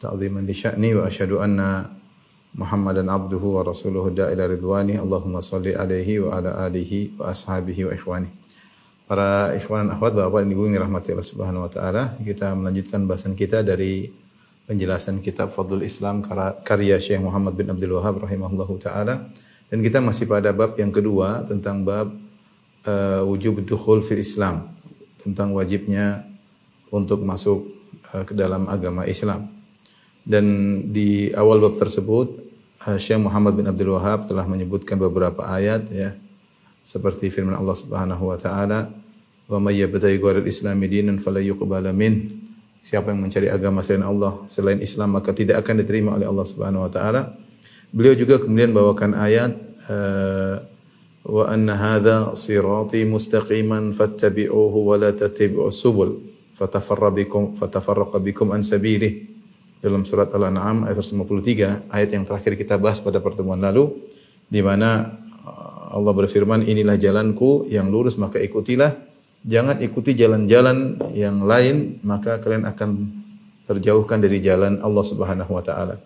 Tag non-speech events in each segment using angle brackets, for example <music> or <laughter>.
ta'ziman li sya'ni wa asyhadu anna Muhammadan abduhu wa rasuluhu da'ila ridwani Allahumma salli alaihi wa ala alihi wa ashabihi wa ikhwani Para ikhwan dan akhwat Bapak dan Ibu yang dirahmati Allah Subhanahu wa taala, kita melanjutkan bahasan kita dari penjelasan kitab Fadlul Islam karya Syekh Muhammad bin Abdul Wahab rahimahullahu taala. Dan kita masih pada bab yang kedua tentang bab uh, wujub dukhul fil Islam tentang wajibnya untuk masuk uh, ke dalam agama Islam. Dan di awal bab tersebut uh, Syekh Muhammad bin Abdul Wahab telah menyebutkan beberapa ayat ya seperti firman Allah Subhanahu wa taala wa may yabtaghi ghairal islami dinan fala yuqbala min. Siapa yang mencari agama selain Allah selain Islam maka tidak akan diterima oleh Allah Subhanahu wa taala. Beliau juga kemudian bawakan ayat uh, wa anna hadha sirati mustaqiman fattabi'uhu wa la tattabi'us subul fatafarra bikum fatafarraqa bikum an sabilih dalam surat Al-An'am ayat 153 ayat yang terakhir kita bahas pada pertemuan lalu di mana uh, Allah berfirman inilah jalanku yang lurus maka ikutilah. Jangan ikuti jalan-jalan yang lain maka kalian akan terjauhkan dari jalan Allah Subhanahu wa taala.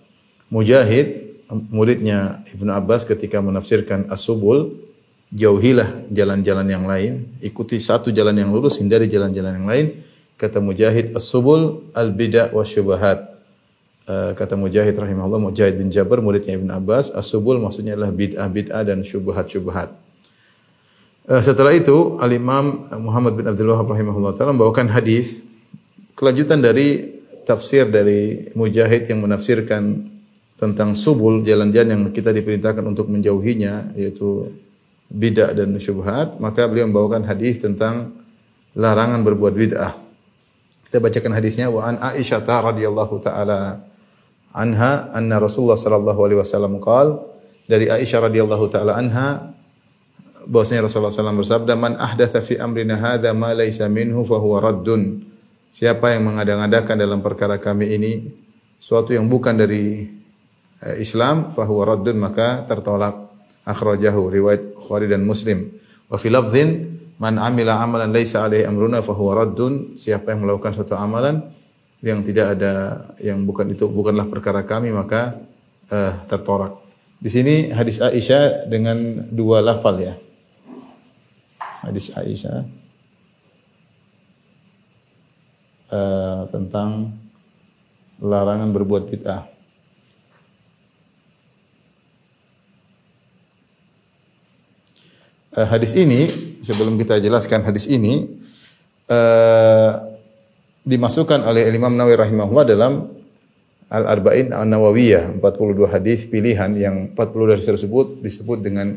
Mujahid muridnya Ibnu Abbas ketika menafsirkan as-subul jauhilah jalan-jalan yang lain ikuti satu jalan yang lurus hindari jalan-jalan yang lain kata Mujahid as-subul al-bid'ah wa syubhat Uh, kata Mujahid rahimahullah Mujahid bin Jabir muridnya Ibn Abbas as-subul maksudnya adalah bid'ah bid'ah dan syubhat-syubhat. Uh, setelah itu Al-Imam Muhammad bin Abdul Wahab rahimahullah taala membawakan hadis kelanjutan dari tafsir dari Mujahid yang menafsirkan tentang subul jalan-jalan yang kita diperintahkan untuk menjauhinya yaitu bid'ah dan syubhat maka beliau membawakan hadis tentang larangan berbuat bid'ah. Kita bacakan hadisnya wa an Aisyah radhiyallahu taala anha anna Rasulullah sallallahu alaihi wasallam qaal dari Aisyah radhiyallahu taala anha bahwasanya Rasulullah SAW bersabda man ahdatha fi amrina hadza ma laysa minhu fa huwa raddun. Siapa yang mengada-ngadakan dalam perkara kami ini suatu yang bukan dari eh, Islam fa huwa raddun maka tertolak. Akhrajahu riwayat Bukhari dan Muslim. Wa fi lafdhin man amila amalan laysa alaihi amruna fa huwa raddun. Siapa yang melakukan suatu amalan yang tidak ada yang bukan itu bukanlah perkara kami maka uh, tertolak. Di sini hadis Aisyah dengan dua lafal ya. Hadis Aisyah uh, tentang larangan berbuat bid'ah. Uh, hadis ini sebelum kita jelaskan hadis ini uh, dimasukkan oleh Imam Nawawi rahimahullah dalam Al-Arba'in An-Nawawiyah 42 hadis pilihan yang 40 dari tersebut disebut dengan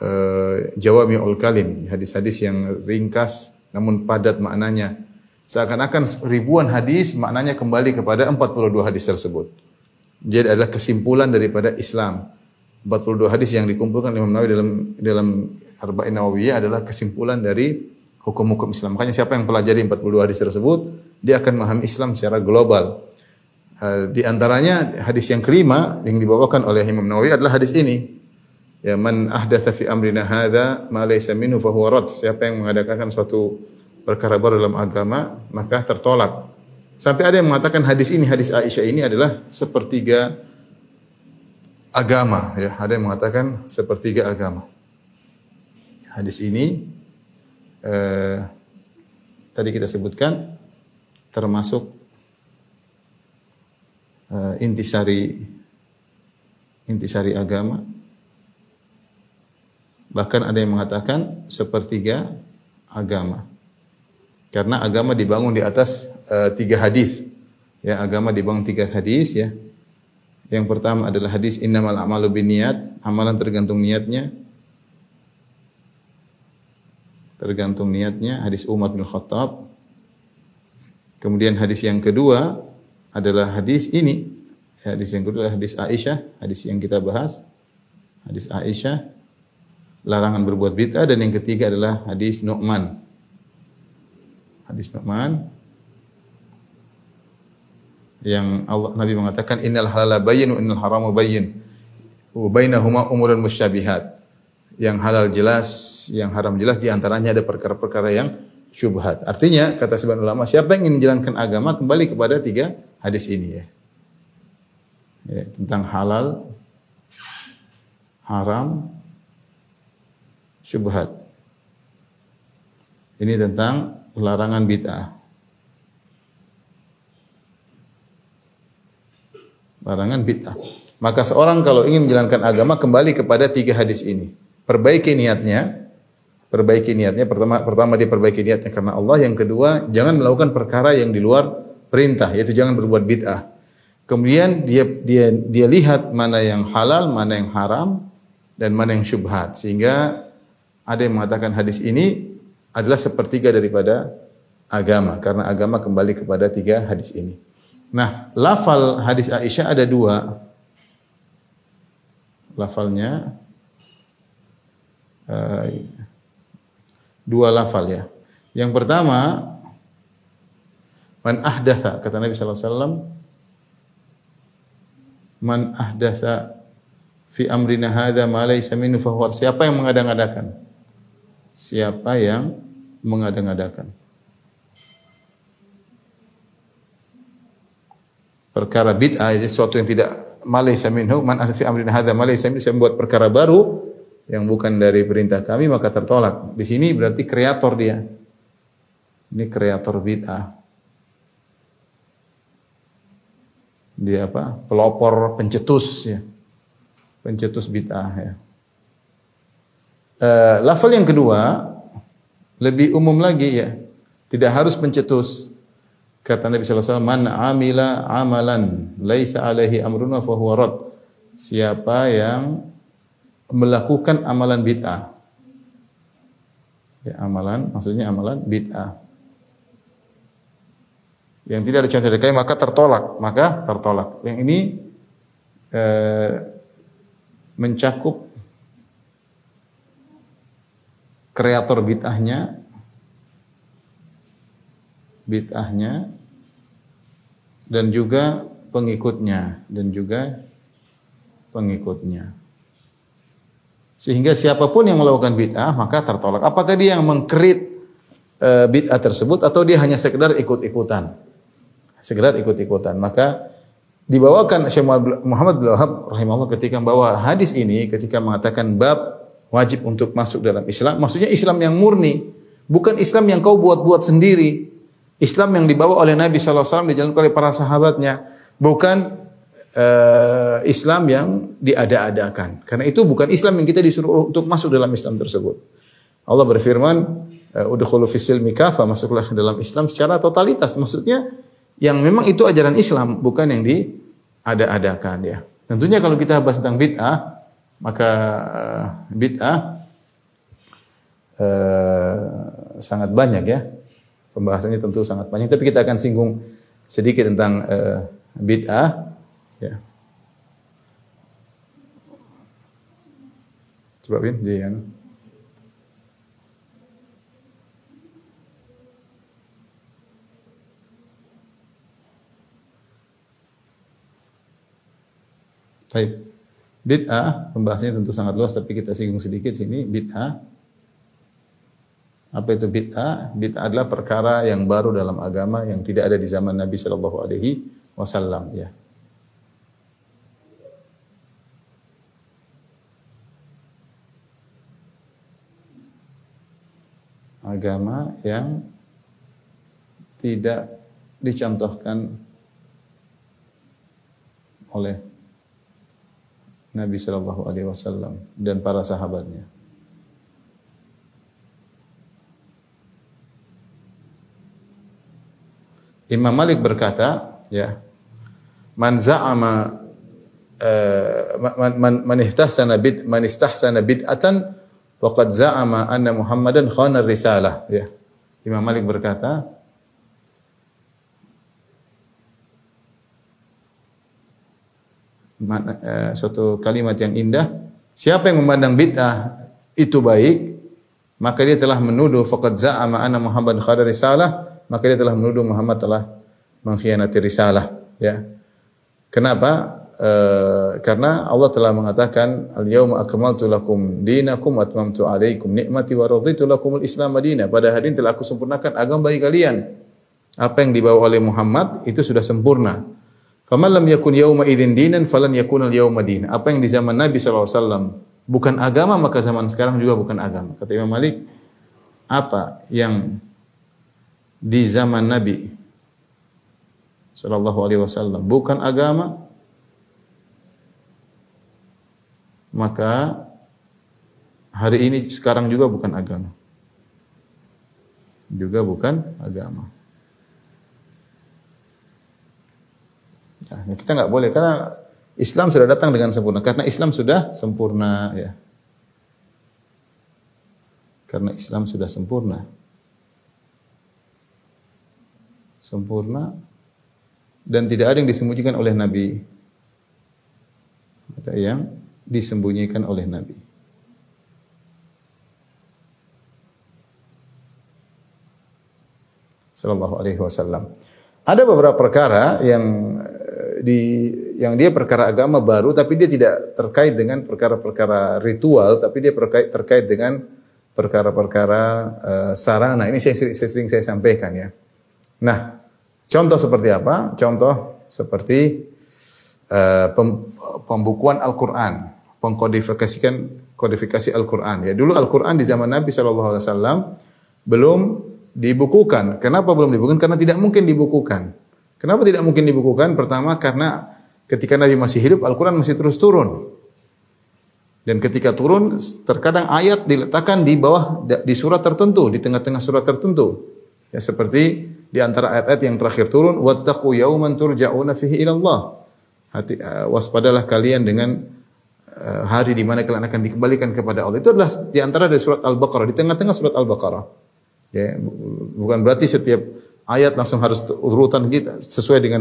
uh, Jawami'ul Kalim hadis-hadis yang ringkas namun padat maknanya. Seakan-akan ribuan hadis maknanya kembali kepada 42 hadis tersebut. Jadi adalah kesimpulan daripada Islam. 42 hadis yang dikumpulkan Imam Nawawi dalam dalam Arba'in Nawawiyah adalah kesimpulan dari hukum-hukum Islam. Makanya siapa yang pelajari 42 hadis tersebut, dia akan memahami Islam secara global. Di antaranya hadis yang kelima yang dibawakan oleh Imam Nawawi adalah hadis ini. Ya man ahdatsa fi amrina hadza ma laysa minhu fa huwa rad. Siapa yang mengadakan suatu perkara baru dalam agama, maka tertolak. Sampai ada yang mengatakan hadis ini, hadis Aisyah ini adalah sepertiga agama ya. Ada yang mengatakan sepertiga agama. Hadis ini eh, tadi kita sebutkan termasuk eh, intisari intisari agama. Bahkan ada yang mengatakan sepertiga agama. Karena agama dibangun di atas eh, tiga hadis. Ya, agama dibangun tiga hadis ya. Yang pertama adalah hadis innamal a'malu binniyat, amalan tergantung niatnya. Tergantung niatnya, hadis Umar bin Khattab. Kemudian hadis yang kedua adalah hadis ini Hadis yang kedua adalah hadis Aisyah, hadis yang kita bahas. Hadis Aisyah larangan berbuat bid'ah dan yang ketiga adalah hadis Nu'man. Hadis Nu'man yang Allah Nabi mengatakan innal halala bayyin wa innal harama bayyin wa bainahuma umurun musyabihat. Yang halal jelas, yang haram jelas di antaranya ada perkara-perkara yang syubhat. Artinya kata sebagian ulama siapa yang ingin menjalankan agama kembali kepada tiga hadis ini ya. ya tentang halal, haram, syubhat. Ini tentang larangan bid'ah. Larangan bid'ah. Maka seorang kalau ingin menjalankan agama kembali kepada tiga hadis ini. Perbaiki niatnya, perbaiki niatnya. Pertama, pertama dia perbaiki niatnya karena Allah. Yang kedua, jangan melakukan perkara yang di luar perintah, yaitu jangan berbuat bid'ah. Kemudian dia dia dia lihat mana yang halal, mana yang haram, dan mana yang syubhat. Sehingga ada yang mengatakan hadis ini adalah sepertiga daripada agama karena agama kembali kepada tiga hadis ini. Nah, lafal hadis Aisyah ada dua. Lafalnya uh, dua lafal ya. Yang pertama man ahdatha kata Nabi sallallahu alaihi wasallam man ahdatha fi amrina hadza ma laysa minhu fa siapa yang mengadang-adakan? Siapa yang mengadang-adakan? Perkara bid'ah itu sesuatu yang tidak malaysa minhu man ahdatha fi amrina hadza ma laysa minhu membuat perkara baru yang bukan dari perintah kami maka tertolak. Di sini berarti kreator dia. Ini kreator bid'ah. Dia apa? Pelopor, pencetus ya. Pencetus bid'ah ya. Uh, level yang kedua lebih umum lagi ya. Tidak harus pencetus. Kata Nabi sallallahu alaihi "Man amila amalan laisa alaihi amruna fa huwa rad." Siapa yang melakukan amalan bid'ah. Ya, amalan maksudnya amalan bid'ah. Yang tidak ada contoh dari maka tertolak, maka tertolak. Yang ini eh, mencakup kreator bid'ahnya bid'ahnya dan juga pengikutnya dan juga pengikutnya. Sehingga siapa pun yang melakukan bid'ah maka tertolak. Apakah dia yang mengkrit e, bid'ah tersebut atau dia hanya sekedar ikut-ikutan? Sekedar ikut-ikutan. Maka dibawakan Syekh Muhammad bin Wahab rahimahullah ketika membawa hadis ini ketika mengatakan bab wajib untuk masuk dalam Islam, maksudnya Islam yang murni, bukan Islam yang kau buat-buat sendiri. Islam yang dibawa oleh Nabi SAW dijalankan oleh para sahabatnya, bukan uh, Islam yang diada-adakan. Karena itu bukan Islam yang kita disuruh untuk masuk dalam Islam tersebut. Allah berfirman, eh, "Udkhulu fis silmi kafa," masuklah dalam Islam secara totalitas. Maksudnya yang memang itu ajaran Islam, bukan yang diada-adakan ya. Tentunya kalau kita bahas tentang bid'ah, maka uh, bid'ah uh, sangat banyak ya. Pembahasannya tentu sangat banyak, tapi kita akan singgung sedikit tentang uh, bid'ah Ya. Coba Bin, di anu. Baik. Bid'ah, pembahasannya tentu sangat luas tapi kita singgung sedikit sini. Bid'ah. Apa itu bid'ah? Bid'ah adalah perkara yang baru dalam agama yang tidak ada di zaman Nabi Shallallahu alaihi wasallam ya. Agama yang tidak dicontohkan oleh Nabi Shallallahu Alaihi Wasallam dan para sahabatnya. Imam Malik berkata, ya, man za'ama uh, man, man, man bid man istahsana bid'atan Waqad za'ama anna Muhammadan khana risalah. Ya. Imam Malik berkata, Mana- eh, suatu kalimat yang indah. Siapa yang memandang bid'ah itu baik, maka dia telah menuduh faqad za'ama anna Muhammad khada risalah, maka dia telah menuduh Muhammad telah mengkhianati risalah, ya. Kenapa? Eh, karena Allah telah mengatakan al-yauma akmaltu lakum dinakum atmamtu alaikum nikmati wa raditu lakumul islam madina. Pada hari ini telah aku sempurnakan agama bagi kalian. Apa yang dibawa oleh Muhammad itu sudah sempurna. Faman lam yakun yauma idzin dinan falan yakun al yauma din. Apa yang di zaman Nabi sallallahu alaihi wasallam bukan agama maka zaman sekarang juga bukan agama. Kata Imam Malik, apa yang di zaman Nabi sallallahu alaihi wasallam bukan agama maka hari ini sekarang juga bukan agama. Juga bukan agama. Nah, kita nggak boleh karena Islam sudah datang dengan sempurna. Karena Islam sudah sempurna ya. Karena Islam sudah sempurna. Sempurna dan tidak ada yang disembunyikan oleh Nabi. Ada yang disembunyikan oleh Nabi. Sallallahu alaihi wasallam. Ada beberapa perkara yang eh, di yang dia perkara agama baru tapi dia tidak terkait dengan perkara-perkara ritual tapi dia terkait terkait dengan perkara-perkara uh, sarana. Ini saya, saya sering saya sampaikan ya. Nah, contoh seperti apa? Contoh seperti uh, pem, pembukuan Al-Qur'an, pengkodifikasikan kodifikasi Al-Qur'an. Ya, dulu Al-Qur'an di zaman Nabi sallallahu alaihi wasallam belum dibukukan. Kenapa belum dibukukan? Karena tidak mungkin dibukukan. Kenapa tidak mungkin dibukukan? Pertama karena ketika Nabi masih hidup Al-Qur'an masih terus turun. Dan ketika turun terkadang ayat diletakkan di bawah di surat tertentu, di tengah-tengah surat tertentu. Ya seperti di antara ayat-ayat yang terakhir turun wattaqu yauman turja'una fihi ila Allah. Hati, uh, waspadalah kalian dengan hari di mana kalian akan dikembalikan kepada Allah. Itu adalah di antara dari surat Al-Baqarah, di tengah-tengah surat Al-Baqarah. Ya, bukan berarti setiap ayat langsung harus urutan kita sesuai dengan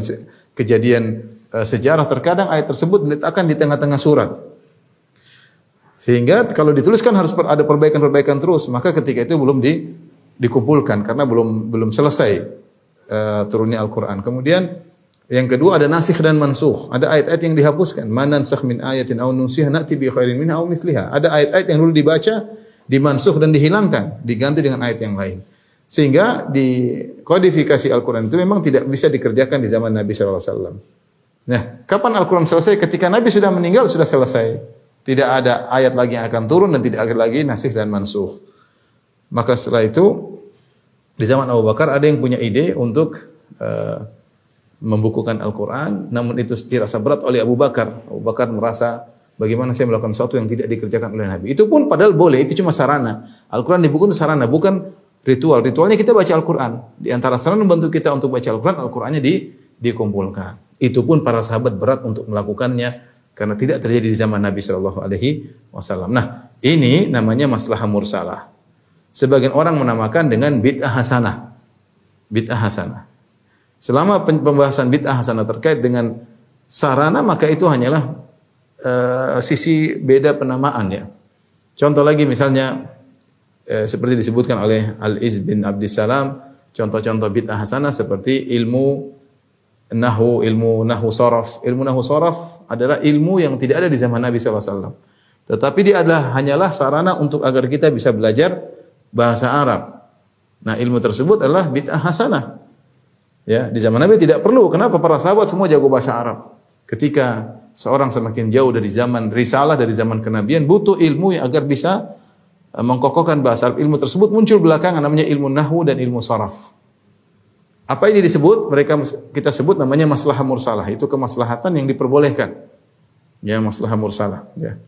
kejadian uh, sejarah. Terkadang ayat tersebut diletakkan di tengah-tengah surat. Sehingga kalau dituliskan harus ada perbaikan-perbaikan terus, maka ketika itu belum di, dikumpulkan karena belum belum selesai uh, turunnya Al-Qur'an. Kemudian yang kedua ada nasikh dan mansukh. Ada ayat-ayat yang dihapuskan. Man nansakh min ayatin aw nunsiha na'ti bi khairin minha aw mithliha. Ada ayat-ayat yang dulu dibaca dimansuh dan dihilangkan, diganti dengan ayat yang lain. Sehingga di kodifikasi Al-Quran itu memang tidak bisa dikerjakan di zaman Nabi SAW. Nah, kapan Al-Quran selesai? Ketika Nabi sudah meninggal, sudah selesai. Tidak ada ayat lagi yang akan turun dan tidak ada lagi nasih dan mansuh. Maka setelah itu, di zaman Abu Bakar ada yang punya ide untuk uh, membukukan Al-Quran, namun itu dirasa berat oleh Abu Bakar. Abu Bakar merasa Bagaimana saya melakukan sesuatu yang tidak dikerjakan oleh Nabi. Itu pun padahal boleh, itu cuma sarana. Al-Quran dibuku itu sarana, bukan ritual. Ritualnya kita baca Al-Quran. Di antara sarana membantu kita untuk baca Al-Quran, Al-Qurannya di, dikumpulkan. Itu pun para sahabat berat untuk melakukannya karena tidak terjadi di zaman Nabi Shallallahu Alaihi Wasallam. Nah, ini namanya masalah mursalah. Sebagian orang menamakan dengan bid'ah hasanah. Bid'ah hasanah. Selama pembahasan bid'ah hasanah terkait dengan sarana, maka itu hanyalah uh, sisi beda penamaan ya. Contoh lagi misalnya uh, seperti disebutkan oleh Al-Iz bin Abdissalam, contoh-contoh bid'ah hasanah seperti ilmu nahu, ilmu nahu sorof. Ilmu nahu sorof adalah ilmu yang tidak ada di zaman Nabi SAW. Tetapi dia adalah hanyalah sarana untuk agar kita bisa belajar bahasa Arab. Nah ilmu tersebut adalah bid'ah hasanah. Ya, di zaman Nabi tidak perlu. Kenapa? Para sahabat semua jago bahasa Arab. Ketika seorang semakin jauh dari zaman risalah, dari zaman kenabian, butuh ilmu yang agar bisa mengkokohkan bahasa Arab. Ilmu tersebut muncul belakangan namanya ilmu nahwu dan ilmu saraf. Apa ini disebut? Mereka kita sebut namanya masalah mursalah. Itu kemaslahatan yang diperbolehkan. Ya, masalah mursalah. Ya.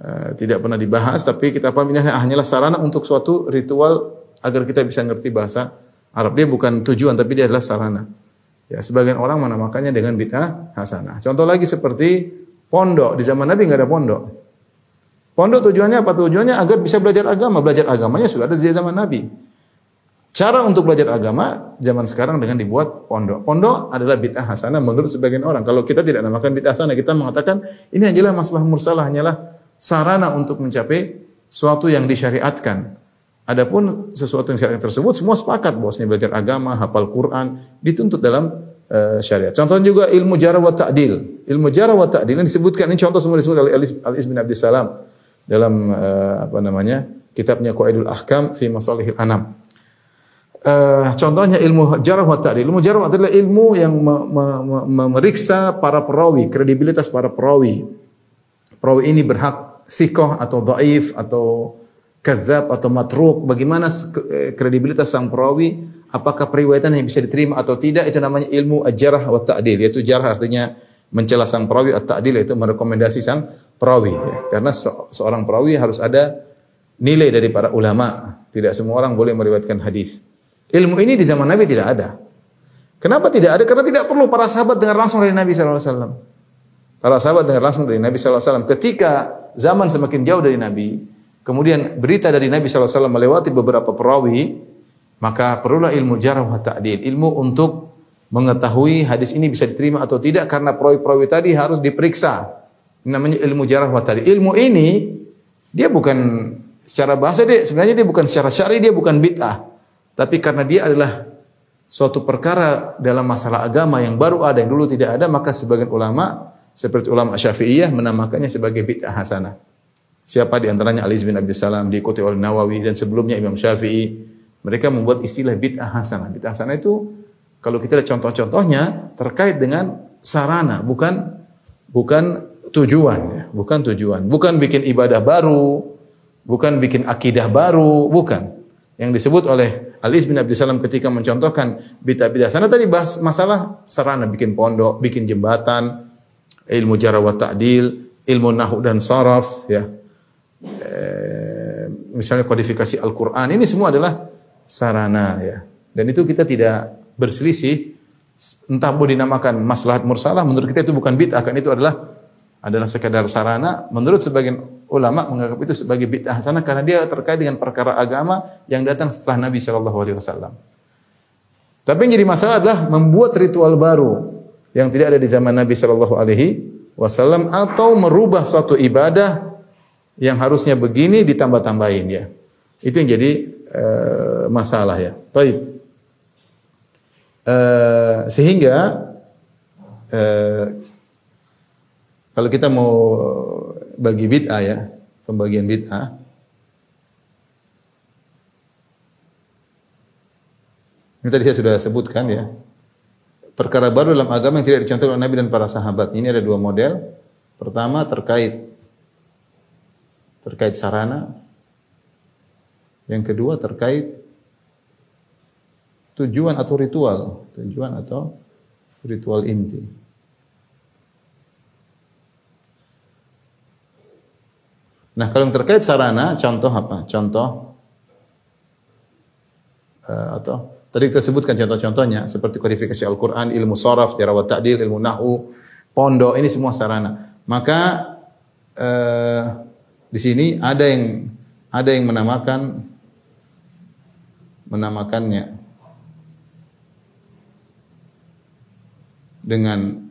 Uh, tidak pernah dibahas, tapi kita paham ini hanyalah sarana untuk suatu ritual agar kita bisa ngerti bahasa Arab. Dia bukan tujuan, tapi dia adalah sarana. Ya, sebagian orang menamakannya dengan bid'ah hasanah. Contoh lagi seperti pondok. Di zaman Nabi nggak ada pondok. Pondok tujuannya apa? Tujuannya agar bisa belajar agama. Belajar agamanya sudah ada di zaman Nabi. Cara untuk belajar agama zaman sekarang dengan dibuat pondok. Pondok adalah bid'ah hasanah menurut sebagian orang. Kalau kita tidak namakan bid'ah hasanah, kita mengatakan ini hanyalah masalah mursalah, hanyalah sarana untuk mencapai suatu yang disyariatkan. Adapun sesuatu yang syariat tersebut semua sepakat bahwasanya belajar agama, hafal Quran dituntut dalam uh, syariat. Contohnya juga ilmu jarah wa ta'dil. Ilmu jarah wa ta'dil ini disebutkan ini contoh semua disebut oleh Al-Is bin Abdus Salam dalam uh, apa namanya? kitabnya Qaidul Ahkam fi Masalihil Anam. Uh, contohnya ilmu jarah wa ta'dil. Ilmu jarah adalah ilmu yang me, me, me, memeriksa para perawi, kredibilitas para perawi. Perawi ini berhak sikoh atau dhaif atau kadzab atau matruk. Bagaimana eh, kredibilitas sang perawi? Apakah periwayatan yang bisa diterima atau tidak? Itu namanya ilmu jarah wa ta'dil. Yaitu jarah artinya mencela sang perawi atau ta'dil yaitu merekomendasi sang perawi. Ya. Karena se seorang perawi harus ada nilai dari para ulama. Tidak semua orang boleh meriwayatkan hadis. Ilmu ini di zaman Nabi tidak ada. Kenapa tidak ada? Karena tidak perlu para sahabat dengar langsung dari Nabi SAW. Para sahabat dengar langsung dari Nabi SAW. Ketika zaman semakin jauh dari Nabi, kemudian berita dari Nabi SAW melewati beberapa perawi, maka perlulah ilmu jarah wa ta'dil. Ilmu untuk mengetahui hadis ini bisa diterima atau tidak karena perawi-perawi tadi harus diperiksa. Ini namanya ilmu jarah wa ta'dil. Ilmu ini dia bukan secara bahasa dia sebenarnya dia bukan secara syar'i dia bukan bid'ah. Tapi karena dia adalah suatu perkara dalam masalah agama yang baru ada yang dulu tidak ada, maka sebagian ulama seperti ulama Syafi'iyah menamakannya sebagai bid'ah hasanah. Siapa di antaranya Ali bin Abdul Salam diikuti oleh Nawawi dan sebelumnya Imam Syafi'i. Mereka membuat istilah bid'ah hasanah. Bid'ah hasanah itu kalau kita lihat contoh-contohnya terkait dengan sarana, bukan bukan tujuan, ya. bukan tujuan, bukan bikin ibadah baru, bukan bikin akidah baru, bukan. Yang disebut oleh Ali bin Abdul Salam ketika mencontohkan bid'ah-bid'ah sana tadi bahas masalah sarana bikin pondok, bikin jembatan, ilmu jarah wa ta'dil, ilmu nahu dan saraf ya. E, misalnya kodifikasi Al-Qur'an ini semua adalah sarana ya. Dan itu kita tidak berselisih entah mau dinamakan maslahat mursalah menurut kita itu bukan bid'ah kan itu adalah adalah sekadar sarana menurut sebagian ulama menganggap itu sebagai bid'ah hasanah karena dia terkait dengan perkara agama yang datang setelah Nabi Shallallahu alaihi wasallam. Tapi yang jadi masalah adalah membuat ritual baru yang tidak ada di zaman Nabi Shallallahu alaihi wasallam atau merubah suatu ibadah yang harusnya begini ditambah-tambahin ya. Itu yang jadi uh, masalah ya. Taib. Uh, sehingga uh, kalau kita mau bagi bid'ah ya, pembagian bid'ah. Ini tadi saya sudah sebutkan ya. Perkara baru dalam agama yang tidak dicontohkan oleh Nabi dan para sahabat. Ini ada dua model. Pertama terkait terkait sarana. Yang kedua terkait tujuan atau ritual, tujuan atau ritual inti. Nah, kalau yang terkait sarana, contoh apa? Contoh uh, atau tadi kita sebutkan contoh-contohnya seperti kodifikasi Al-Qur'an, ilmu soraf, jarawat ta'dil, ilmu nahu, pondok, ini semua sarana. Maka uh, di sini ada yang ada yang menamakan menamakannya dengan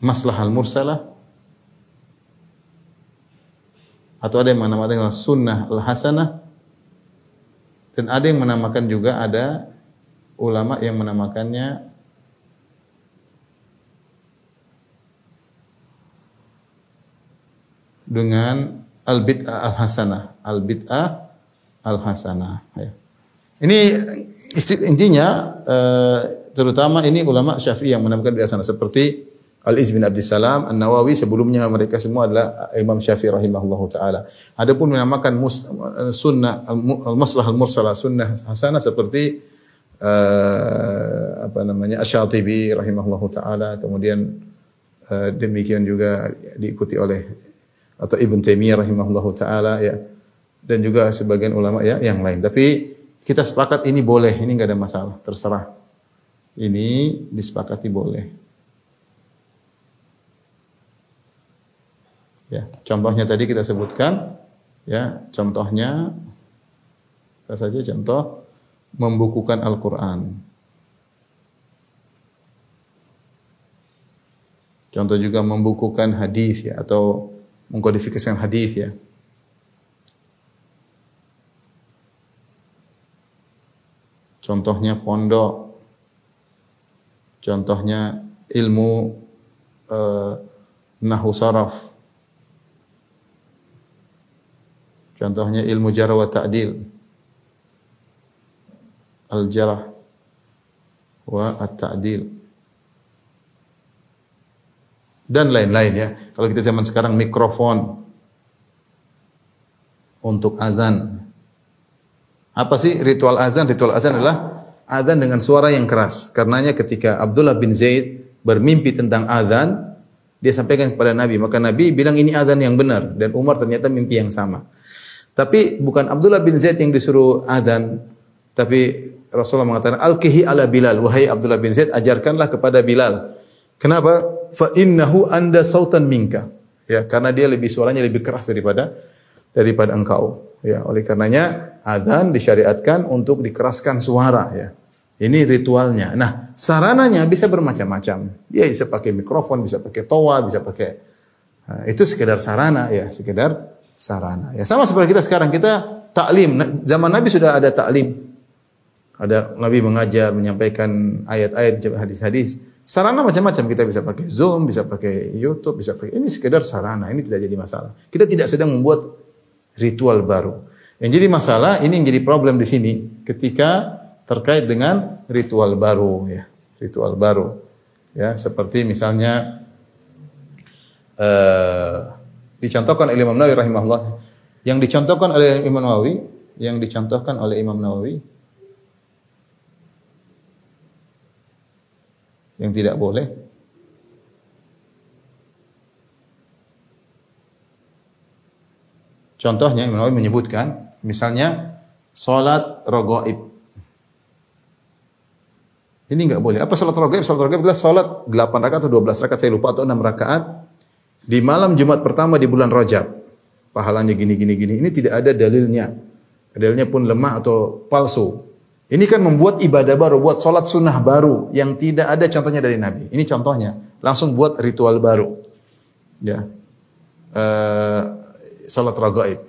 maslahal mursalah atau ada yang menamakan dengan sunnah al-hasanah. Dan ada yang menamakan juga ada ulama yang menamakannya dengan al-bid'ah al-hasanah, al-bid'ah al-hasanah ya. Ini intinya eh, terutama ini ulama Syafi'i yang menamakan bid'ah hasanah seperti Al-Iz bin Abdul Salam, An-Nawawi sebelumnya mereka semua adalah Imam Syafi'i rahimahullahu taala. Adapun menamakan sunnah al-maslah al-mursalah sunnah hasanah seperti uh, apa namanya Asy-Syatibi rahimahullahu taala, kemudian uh, demikian juga diikuti oleh atau Ibn Taimiyah rahimahullahu taala ya dan juga sebagian ulama ya yang lain. Tapi kita sepakat ini boleh, ini enggak ada masalah, terserah. Ini disepakati boleh. Ya, contohnya tadi kita sebutkan, ya, contohnya apa saja contoh membukukan Al-Qur'an. Contoh juga membukukan hadis ya atau mengkodifikasikan hadis ya. Contohnya pondok. Contohnya ilmu uh, nahu saraf. Contohnya ilmu jarh wa ta'dil. Al-jarh wa at-ta'dil. Dan lain-lain ya. Kalau kita zaman sekarang mikrofon untuk azan. Apa sih ritual azan? Ritual azan adalah azan dengan suara yang keras. Karenanya ketika Abdullah bin Zaid bermimpi tentang azan, dia sampaikan kepada Nabi. Maka Nabi bilang ini azan yang benar dan Umar ternyata mimpi yang sama. Tapi bukan Abdullah bin Zaid yang disuruh azan, tapi Rasulullah mengatakan al-kihi ala Bilal, wahai Abdullah bin Zaid ajarkanlah kepada Bilal. Kenapa? Fa innahu anda sautan minka. Ya, karena dia lebih suaranya lebih keras daripada daripada engkau. Ya, oleh karenanya adzan disyariatkan untuk dikeraskan suara ya. Ini ritualnya. Nah, sarananya bisa bermacam-macam. Dia bisa pakai mikrofon, bisa pakai toa, bisa pakai nah, itu sekedar sarana ya, sekedar sarana. Ya sama seperti kita sekarang kita taklim. Zaman Nabi sudah ada taklim. Ada Nabi mengajar, menyampaikan ayat-ayat hadis-hadis. Sarana macam-macam kita bisa pakai Zoom, bisa pakai YouTube, bisa pakai ini sekedar sarana. Ini tidak jadi masalah. Kita tidak sedang membuat ritual baru. Yang jadi masalah ini yang jadi problem di sini ketika terkait dengan ritual baru ya, ritual baru. Ya, seperti misalnya uh, dicontohkan oleh Imam Nawawi rahimahullah yang dicontohkan oleh Imam Nawawi, yang dicontohkan oleh Imam Nawawi yang tidak boleh Contohnya Imam Nawawi menyebutkan misalnya salat ragaib. Ini enggak boleh. Apa salat ragaib? Salat ragaib adalah salat 8 rakaat atau 12 rakaat saya lupa atau 6 rakaat di malam Jumat pertama di bulan Rajab. Pahalanya gini gini gini. Ini tidak ada dalilnya. Dalilnya pun lemah atau palsu. Ini kan membuat ibadah baru, buat sholat sunnah baru yang tidak ada contohnya dari Nabi. Ini contohnya, langsung buat ritual baru. Ya, uh, salat ragaib.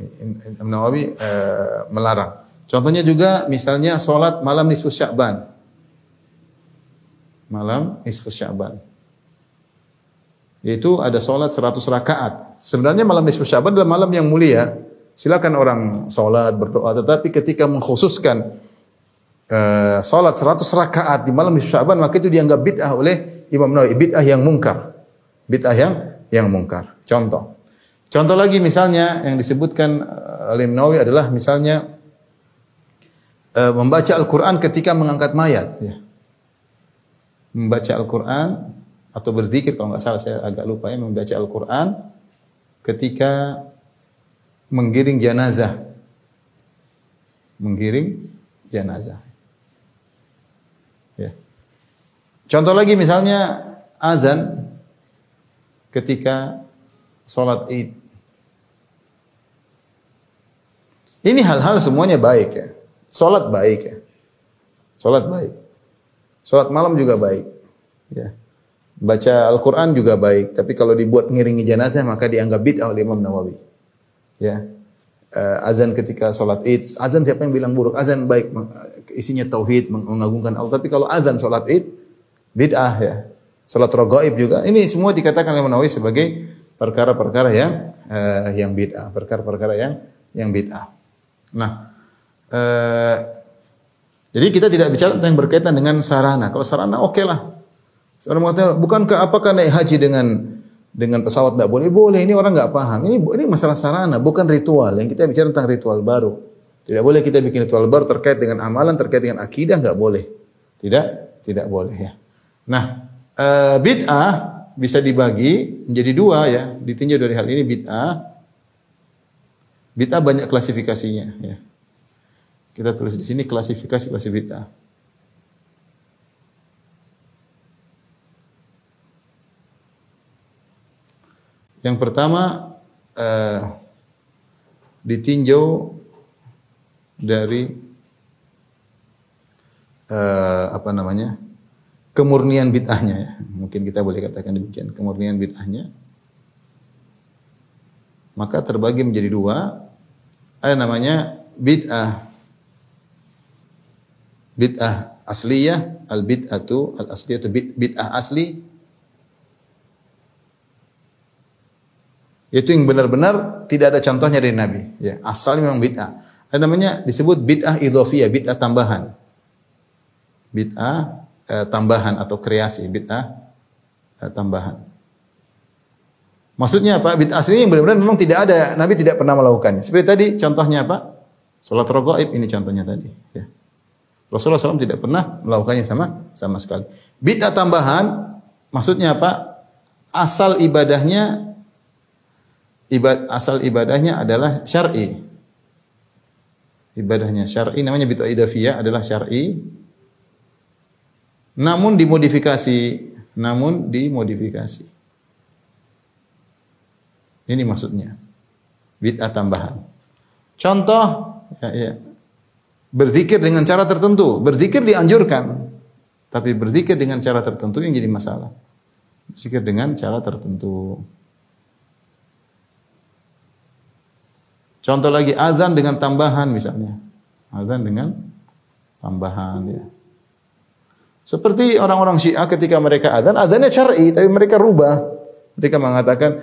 Nawawi uh, melarang. Contohnya juga misalnya salat malam nisfu Sya'ban. Malam nisfu Sya'ban. Yaitu ada salat 100 rakaat. Sebenarnya malam nisfu Sya'ban adalah malam yang mulia. Silakan orang salat berdoa tetapi ketika mengkhususkan uh, salat 100 rakaat di malam Sya'ban maka itu dianggap bid'ah oleh Imam Nawawi, bid'ah yang mungkar. Bid'ah yang yang mungkar. Contoh Contoh lagi misalnya yang disebutkan uh, oleh Nawawi adalah misalnya uh, membaca Al-Quran ketika mengangkat mayat. Ya. Membaca Al-Quran atau berzikir kalau nggak salah saya agak lupa ya membaca Al-Quran ketika menggiring jenazah. Menggiring jenazah. Ya. Contoh lagi misalnya azan ketika sholat id. Ini hal-hal semuanya baik ya. Salat baik ya. Salat baik. Salat malam juga baik. Ya. Baca Al-Quran juga baik. Tapi kalau dibuat ngiringi jenazah maka dianggap bid'ah oleh Imam Nawawi. Ya. Uh, azan ketika salat id. Azan siapa yang bilang buruk? Azan baik. Isinya tauhid, mengagungkan Allah. Tapi kalau azan salat id, bid'ah ya. Salat rogaib juga. Ini semua dikatakan oleh Nawawi sebagai perkara-perkara yang uh, yang bid'ah. Perkara-perkara yang yang bid'ah. Nah, eh, jadi kita tidak bicara tentang yang berkaitan dengan sarana. Kalau sarana oke okay lah. Seorang mengatakan, bukankah apakah naik haji dengan dengan pesawat tidak boleh? Boleh. Ini orang nggak paham. Ini ini masalah sarana, bukan ritual. Yang kita bicara tentang ritual baru. Tidak boleh kita bikin ritual baru terkait dengan amalan, terkait dengan akidah, nggak boleh. Tidak, tidak boleh ya. Nah, e, bid'ah bisa dibagi menjadi dua ya. Ditinjau dari hal ini bid'ah Bid'ah banyak klasifikasinya ya. Kita tulis di sini klasifikasi klasifikasi bid'ah. Yang pertama eh, ditinjau dari eh, apa namanya? Kemurnian bid'ahnya ya. Mungkin kita boleh katakan demikian, kemurnian bid'ahnya. Maka terbagi menjadi dua. Ada namanya bid'ah bid'ah asliyah, al bid'atu al asliyah itu bid'ah asli. Itu yang benar-benar tidak ada contohnya dari Nabi. Ya, asal memang bid'ah. Ada namanya disebut bid'ah idhofiyah, bid'ah tambahan. Bid'ah eh, tambahan atau kreasi bid'ah eh, tambahan. Maksudnya apa? Bid'ah yang benar-benar memang tidak ada, Nabi tidak pernah melakukannya. Seperti tadi contohnya apa? Salat raghaib ini contohnya tadi, ya. Rasulullah SAW tidak pernah melakukannya sama sama sekali. Bid'ah tambahan maksudnya apa? Asal ibadahnya ibad, asal ibadahnya adalah syar'i. Ibadahnya syar'i namanya bid'ah idafiyah adalah syar'i namun dimodifikasi, namun dimodifikasi. Ini maksudnya. Bid'ah tambahan. Contoh ya, ya. Berzikir dengan cara tertentu. Berzikir dianjurkan. Tapi berzikir dengan cara tertentu yang jadi masalah. Berzikir dengan cara tertentu. Contoh lagi azan dengan tambahan misalnya. Azan dengan tambahan ya. Seperti orang-orang Syiah ketika mereka adzan, adzannya syar'i tapi mereka rubah. Mereka mengatakan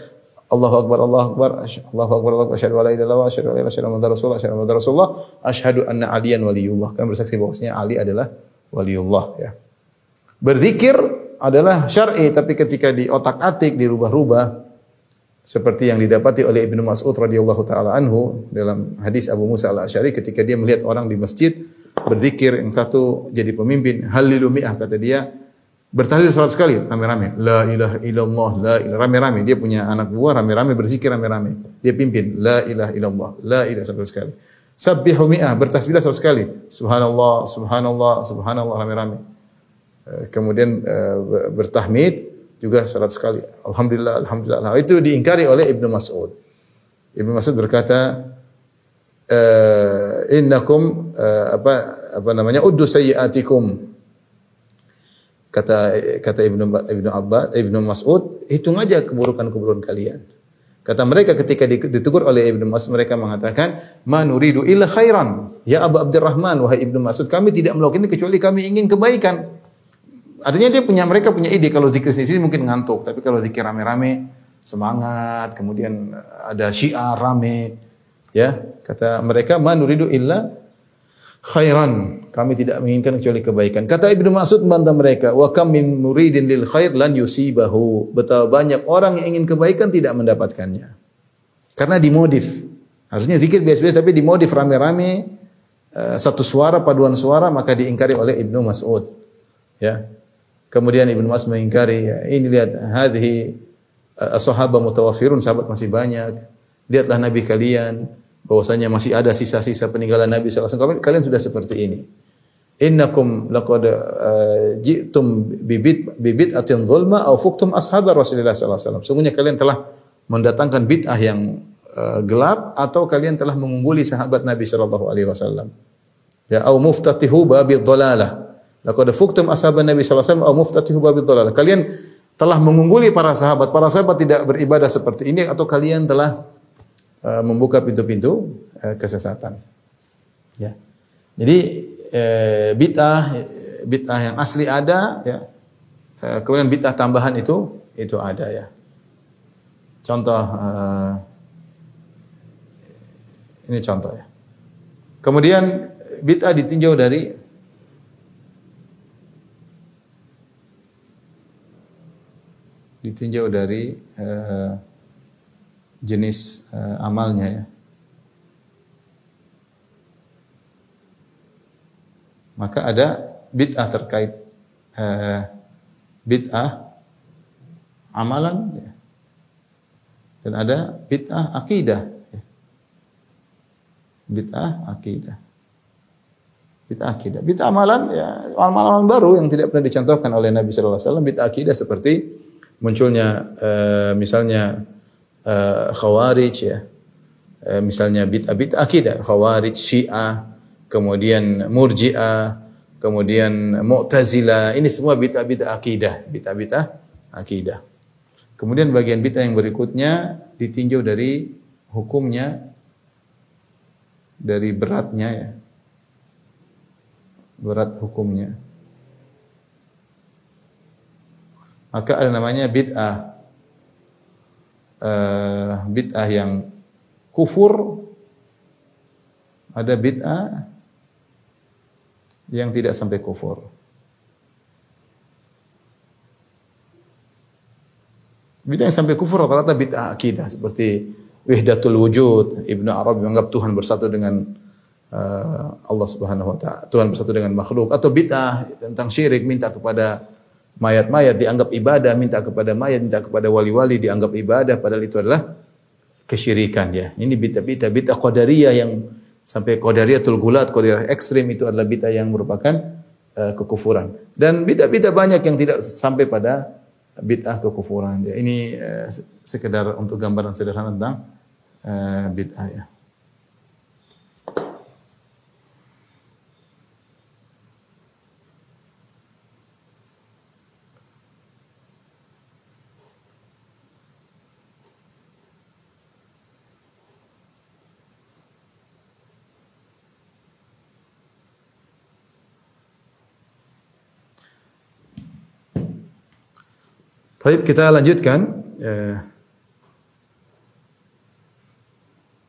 Allahu akbar Allahu akbar Allahu akbar Allahu akbar an la ilaha illallah asyhadu ilaha illallah rasulullah asyhadu anna rasulullah asyhadu anna aliyan waliyullah. Kami bersaksi bahwasanya Ali adalah waliullah ya. Berzikir adalah syar'i tapi ketika di otak-atik dirubah-rubah seperti yang didapati oleh Ibnu Mas'ud radhiyallahu taala anhu dalam hadis Abu Musa al-Asy'ari ketika dia melihat orang di masjid berzikir, yang satu jadi pemimpin, halilu mi'ah kata dia, bertahlil seratus kali rame-rame. La ilaha illallah, la ilaha rame-rame. Dia punya anak buah rame-rame berzikir rame-rame. Dia pimpin la ilaha illallah, la ilaha seratus kali. Sabbihu mi'ah bertasbihlah seratus kali. Subhanallah, subhanallah, subhanallah rame-rame. Eh, kemudian eh, bertahmid juga seratus kali. Alhamdulillah, alhamdulillah. Itu diingkari oleh Ibnu Mas'ud. Ibnu Mas'ud berkata, uh, innakum uh, apa apa namanya uddu sayyiatikum kata kata Ibnu Ibnu Abbas Ibnu Mas'ud hitung aja keburukan-keburukan kalian. Kata mereka ketika ditegur oleh Ibnu Mas'ud mereka mengatakan ma nuridu illa khairan. Ya Abu Abdurrahman wahai Ibnu Mas'ud kami tidak melakukan ini kecuali kami ingin kebaikan. Artinya dia punya mereka punya ide kalau zikir sendiri mungkin ngantuk tapi kalau zikir rame-rame semangat kemudian ada syiar rame Ya, kata mereka manuridu illa khairan. Kami tidak menginginkan kecuali kebaikan. Kata Ibnu Mas'ud membantah mereka, wa kam min muridin lil khair lan yusibahu. Betapa banyak orang yang ingin kebaikan tidak mendapatkannya. Karena dimodif. Harusnya zikir biasa-biasa tapi dimodif rame-rame eh, satu suara paduan suara maka diingkari oleh Ibnu Mas'ud. Ya. Kemudian Ibnu Mas'ud mengingkari, ya, ini lihat hadhi uh, ashabah mutawaffirun, sahabat masih banyak. Lihatlah nabi kalian bahwasanya masih ada sisa-sisa peninggalan Nabi wasallam. Kalian sudah seperti ini. Innakum laqad uh, ji'tum bibit bibit atin zulma aw fuktum ashabar Rasulullah wasallam. Sungguhnya kalian telah mendatangkan bid'ah yang uh, gelap atau kalian telah mengungguli sahabat Nabi sallallahu alaihi wasallam. Ya au muftatihu babil dhalalah. Laqad fuktum ashaban Nabi sallallahu alaihi wasallam au muftatihu babil dhalalah. Kalian telah mengungguli para sahabat. Para sahabat tidak beribadah seperti ini atau kalian telah uh, membuka pintu-pintu uh, kesesatan. Ya. Jadi uh, bid'ah bid'ah yang asli ada ya. Kemudian bid'ah tambahan itu itu ada ya. Contoh ini contoh ya. Kemudian bid'ah ditinjau dari ditinjau dari jenis uh, amalnya ya. Maka ada bid'ah terkait uh, bid'ah amalan ya. dan ada bid'ah akidah. Ya. Bid'ah akidah. Bid'ah akidah. Bid'ah amalan ya amalan-amalan baru yang tidak pernah dicontohkan oleh Nabi sallallahu alaihi wasallam. Bid'ah akidah seperti munculnya uh, misalnya uh, khawarij ya. Uh, misalnya bid'ah bid'ah akidah, khawarij, syiah, kemudian murji'ah, kemudian Mu'tazilah, ini semua bid'ah-bid'ah akidah, bid'ah-bid'ah akidah. Kemudian bagian bid'ah yang berikutnya ditinjau dari hukumnya dari beratnya ya. Berat hukumnya. Maka ada namanya bid'ah uh, bid'ah yang kufur ada bid'ah yang tidak sampai kufur. Bid'ah yang sampai kufur rata-rata bid'ah akidah seperti wahdatul wujud. Ibnu Arabi menganggap Tuhan bersatu dengan uh, Allah Subhanahu wa taala. Tuhan bersatu dengan makhluk atau bid'ah tentang syirik minta kepada mayat-mayat dianggap ibadah, minta kepada mayat, minta kepada wali-wali dianggap ibadah padahal itu adalah kesyirikan ya. Ini bid'ah-bid'ah bid'ah qadariyah yang sampai qadariyatul gulat, qadariyah ekstrim itu adalah bid'ah yang merupakan uh, kekufuran. Dan bid'ah-bid'ah banyak yang tidak sampai pada bid'ah kekufuran. Ya, ini uh, sekedar untuk gambaran sederhana tentang uh, bid'ah ya. Baik, kita lanjutkan eh,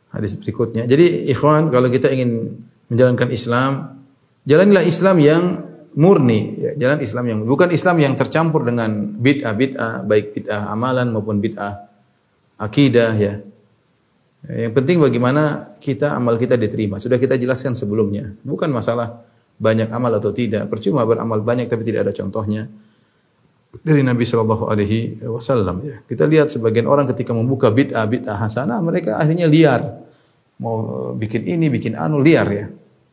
hadis berikutnya. Jadi ikhwan, kalau kita ingin menjalankan Islam, jalanilah Islam yang murni, ya, jalan Islam yang bukan Islam yang tercampur dengan bid'ah bid'ah, baik bid'ah amalan maupun bid'ah akidah ya. Yang penting bagaimana kita amal kita diterima. Sudah kita jelaskan sebelumnya. Bukan masalah banyak amal atau tidak. Percuma beramal banyak tapi tidak ada contohnya dari Nabi Shallallahu Alaihi Wasallam. Ya. Kita lihat sebagian orang ketika membuka bid'ah bid'ah hasanah, mereka akhirnya liar, mau bikin ini, bikin anu liar ya,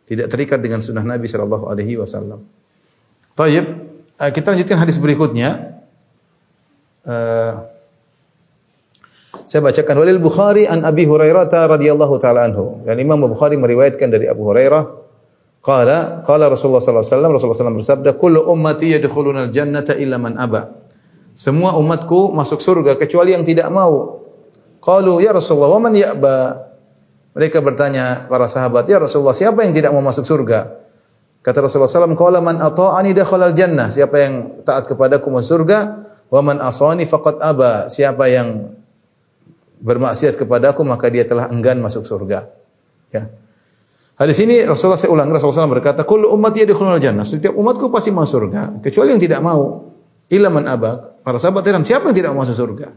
tidak terikat dengan sunnah Nabi Shallallahu Alaihi Wasallam. Taib, eh, kita lanjutkan hadis berikutnya. Uh, saya bacakan walil Bukhari an Abi Hurairah radhiyallahu taala anhu. Dan Imam Bukhari meriwayatkan dari Abu Hurairah Qala qala Rasulullah sallallahu alaihi wasallam Rasulullah SAW bersabda kullu ummati yadkhuluna al-jannata illa man aba. Semua umatku masuk surga kecuali yang tidak mau. Qalu ya Rasulullah wa man ya'ba? Mereka bertanya para sahabat, "Ya Rasulullah, siapa yang tidak mau masuk surga?" Kata Rasulullah SAW, "Qala man ata'ani dakhala al-jannah." Siapa yang taat kepadaku masuk surga, "Wa man asani faqad aba." Siapa yang bermaksiat kepadaku maka dia telah enggan masuk surga. Ya. Hadis ini Rasulullah saya ulang Rasulullah SAW berkata, "Kullu ummati yadkhulul jannah." Setiap umatku pasti masuk surga, kecuali yang tidak mau. Illa man abak. Para sahabat heran, siapa yang tidak mau masuk surga?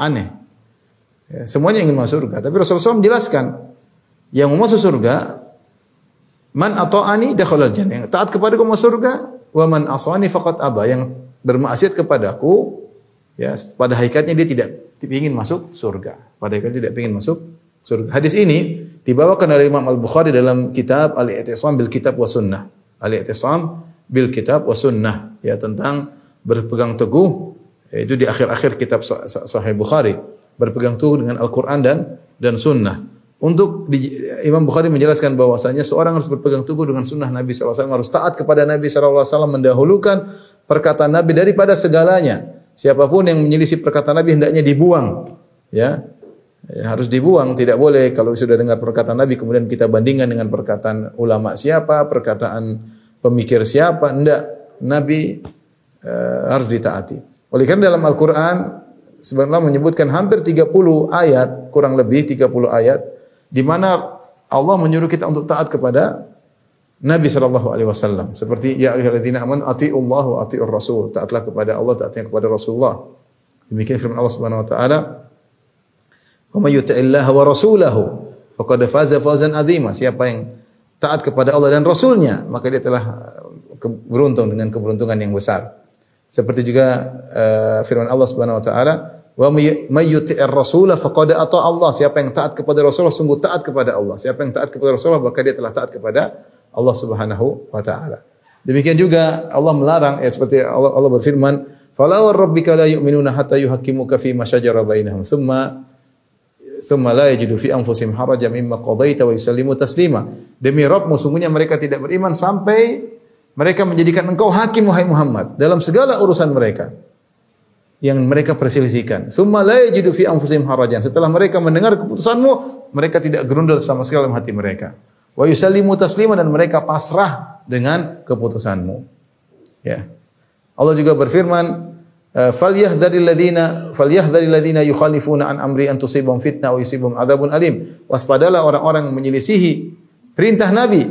Aneh. Ya, semuanya ingin masuk surga, tapi Rasulullah SAW menjelaskan, yang mau masuk surga man ata'ani dakhalal jannah. Yang taat kepadaku masuk surga, wa man asani faqad aba. Yang bermaksiat kepadaku ya pada hakikatnya dia tidak ingin masuk surga. Pada hakikatnya tidak ingin masuk surga. Hadis ini dibawakan oleh Imam Al-Bukhari dalam kitab Al-I'tisam bil Kitab wa Sunnah. Al-I'tisam bil Kitab wa Sunnah ya tentang berpegang teguh itu di akhir-akhir kitab Sahih Bukhari berpegang teguh dengan Al-Qur'an dan dan sunnah. Untuk di, Imam Bukhari menjelaskan bahwasanya seorang harus berpegang teguh dengan sunnah Nabi SAW, harus taat kepada Nabi SAW, mendahulukan perkataan Nabi daripada segalanya. Siapa pun yang menyelisih perkataan Nabi hendaknya dibuang. Ya, Ya, harus dibuang, tidak boleh kalau sudah dengar perkataan Nabi kemudian kita bandingkan dengan perkataan ulama siapa, perkataan pemikir siapa, enggak. Nabi uh, harus ditaati. Oleh karena dalam Al-Qur'an sebenarnya menyebutkan hampir 30 ayat, kurang lebih 30 ayat di mana Allah menyuruh kita untuk taat kepada Nabi sallallahu alaihi wasallam. Seperti ya ayyuhalladzina amanu atiiullah wa atiiur rasul. Taatlah kepada Allah, taatlah kepada Rasulullah. Demikian firman Allah Subhanahu wa taala, Wa may yuti'illah wa rasulahu faqad faza fawzan azima. Siapa yang taat kepada Allah dan Rasulnya, maka dia telah uh, beruntung dengan keberuntungan yang besar. Seperti juga uh, firman Allah Subhanahu wa taala, wa may yuti'ir rasula faqad ata Allah. Siapa yang taat kepada Rasulullah sungguh taat kepada Allah. Siapa yang taat kepada Rasulullah maka dia telah taat kepada Allah Subhanahu wa taala. Demikian juga Allah melarang ya seperti Allah, Allah berfirman, "Fala rabbika la yu'minuna hatta yuhaqqimuka fi ma shajara bainahum, tsumma thumma la yajidu fi anfusihim harajan mimma qadaita wa yusallimu taslima. Demi Rabbmu sungguhnya mereka tidak beriman sampai Mereka menjadikan engkau hakim wahai Muhammad dalam segala urusan mereka yang mereka perselisihkan. Tsumma la yajidu fi anfusihim harajan. Setelah mereka mendengar keputusanmu, mereka tidak gerundel sama sekali dalam hati mereka. Wa yusallimu taslima dan mereka pasrah dengan keputusanmu. Ya. Allah juga berfirman, "Falyahdharil ladzina falyahdharil ladzina yukhalifuna an amri an tusibahum fitnah wa yusibahum adzabun alim." Waspadalah orang-orang menyelisihi perintah Nabi.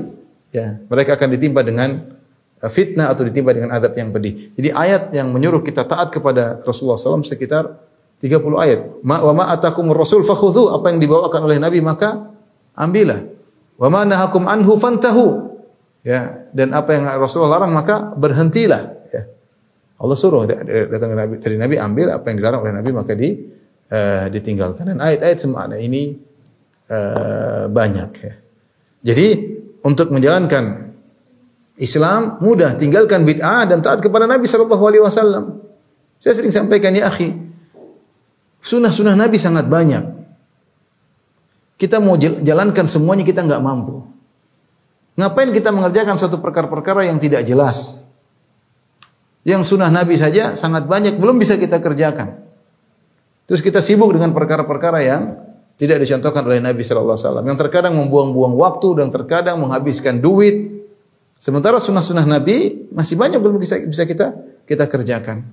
Ya, mereka akan ditimpa dengan fitnah atau ditimpa dengan adab yang pedih. Jadi ayat yang menyuruh kita taat kepada Rasulullah SAW sekitar 30 ayat. Ma wa ma rasul fakhudhu apa yang dibawakan oleh Nabi maka ambillah. Wa ma nahakum anhu fantahu. Ya, dan apa yang Rasulullah larang maka berhentilah. Allah suruh datang dari Nabi, dari Nabi ambil apa yang dilarang oleh Nabi maka di uh, ditinggalkan. Dan ayat-ayat semakna ini uh, banyak ya. Jadi untuk menjalankan Islam mudah, tinggalkan bid'ah dan taat kepada Nabi wasallam. Saya sering sampaikan ya akhi, sunnah-sunnah Nabi sangat banyak. Kita mau jalankan semuanya kita nggak mampu. Ngapain kita mengerjakan suatu perkara-perkara yang tidak jelas? Yang sunnah Nabi saja sangat banyak belum bisa kita kerjakan. Terus kita sibuk dengan perkara-perkara yang tidak dicontohkan oleh Nabi sallallahu alaihi wasallam. Yang terkadang membuang-buang waktu dan terkadang menghabiskan duit, Sementara sunnah-sunnah Nabi masih banyak belum bisa, bisa kita kita kerjakan.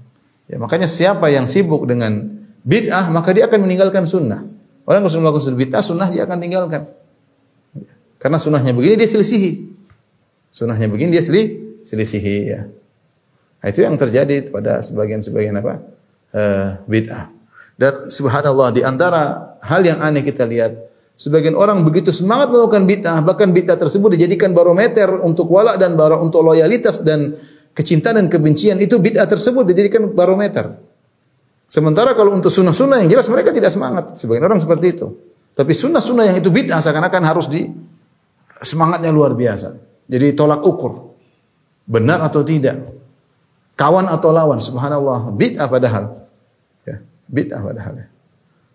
Ya, makanya siapa yang sibuk dengan bid'ah maka dia akan meninggalkan sunnah. Orang yang melakukan bid'ah sunnah dia akan tinggalkan. Karena sunnahnya begini dia selisihi. Sunnahnya begini dia selisihi ya. Nah, itu yang terjadi pada sebagian-sebagian apa? Uh, bid'ah. Dan subhanallah di antara hal yang aneh kita lihat Sebagian orang begitu semangat melakukan bid'ah, bahkan bid'ah tersebut dijadikan barometer untuk wala dan bara untuk loyalitas dan kecintaan dan kebencian itu bid'ah tersebut dijadikan barometer. Sementara kalau untuk sunnah-sunnah yang jelas mereka tidak semangat. Sebagian orang seperti itu. Tapi sunnah-sunnah yang itu bid'ah seakan-akan harus di semangatnya luar biasa. Jadi tolak ukur. Benar atau tidak. Kawan atau lawan. Subhanallah. Bid'ah padahal. Ya, bid'ah padahal. Ya.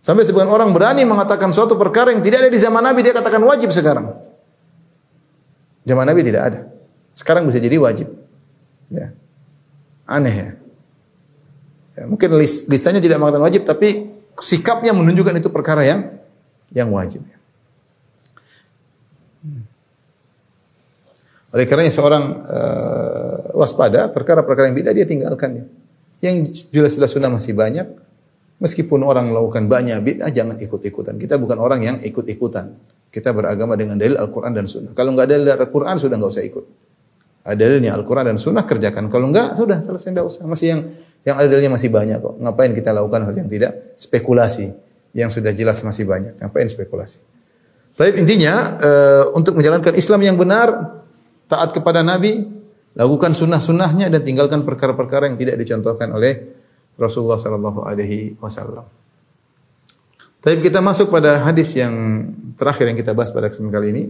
Sampai sebagian orang berani mengatakan suatu perkara yang tidak ada di zaman Nabi, dia katakan wajib sekarang. Zaman Nabi tidak ada. Sekarang bisa jadi wajib. Ya. Aneh ya. ya mungkin list, listanya tidak mengatakan wajib, tapi sikapnya menunjukkan itu perkara yang yang wajib. Oleh karenanya seorang uh, waspada perkara-perkara yang bid'ah dia tinggalkan. Yang jelas-jelas sunnah masih banyak, Meskipun orang melakukan banyak bid'ah, jangan ikut-ikutan. Kita bukan orang yang ikut-ikutan. Kita beragama dengan dalil Al-Quran dan Sunnah. Kalau nggak ada dalil Al-Quran, sudah nggak usah ikut. Ada dalilnya Al-Quran dan Sunnah, kerjakan. Kalau nggak, sudah selesai, nggak usah. Masih yang yang ada dalilnya masih banyak kok. Ngapain kita lakukan hal yang tidak? Spekulasi. Yang sudah jelas masih banyak. Ngapain spekulasi? Tapi intinya, e, untuk menjalankan Islam yang benar, taat kepada Nabi, lakukan sunnah-sunnahnya dan tinggalkan perkara-perkara yang tidak dicontohkan oleh Rasulullah sallallahu alaihi wasallam. Tapi kita masuk pada hadis yang terakhir yang kita bahas pada kesempatan kali ini.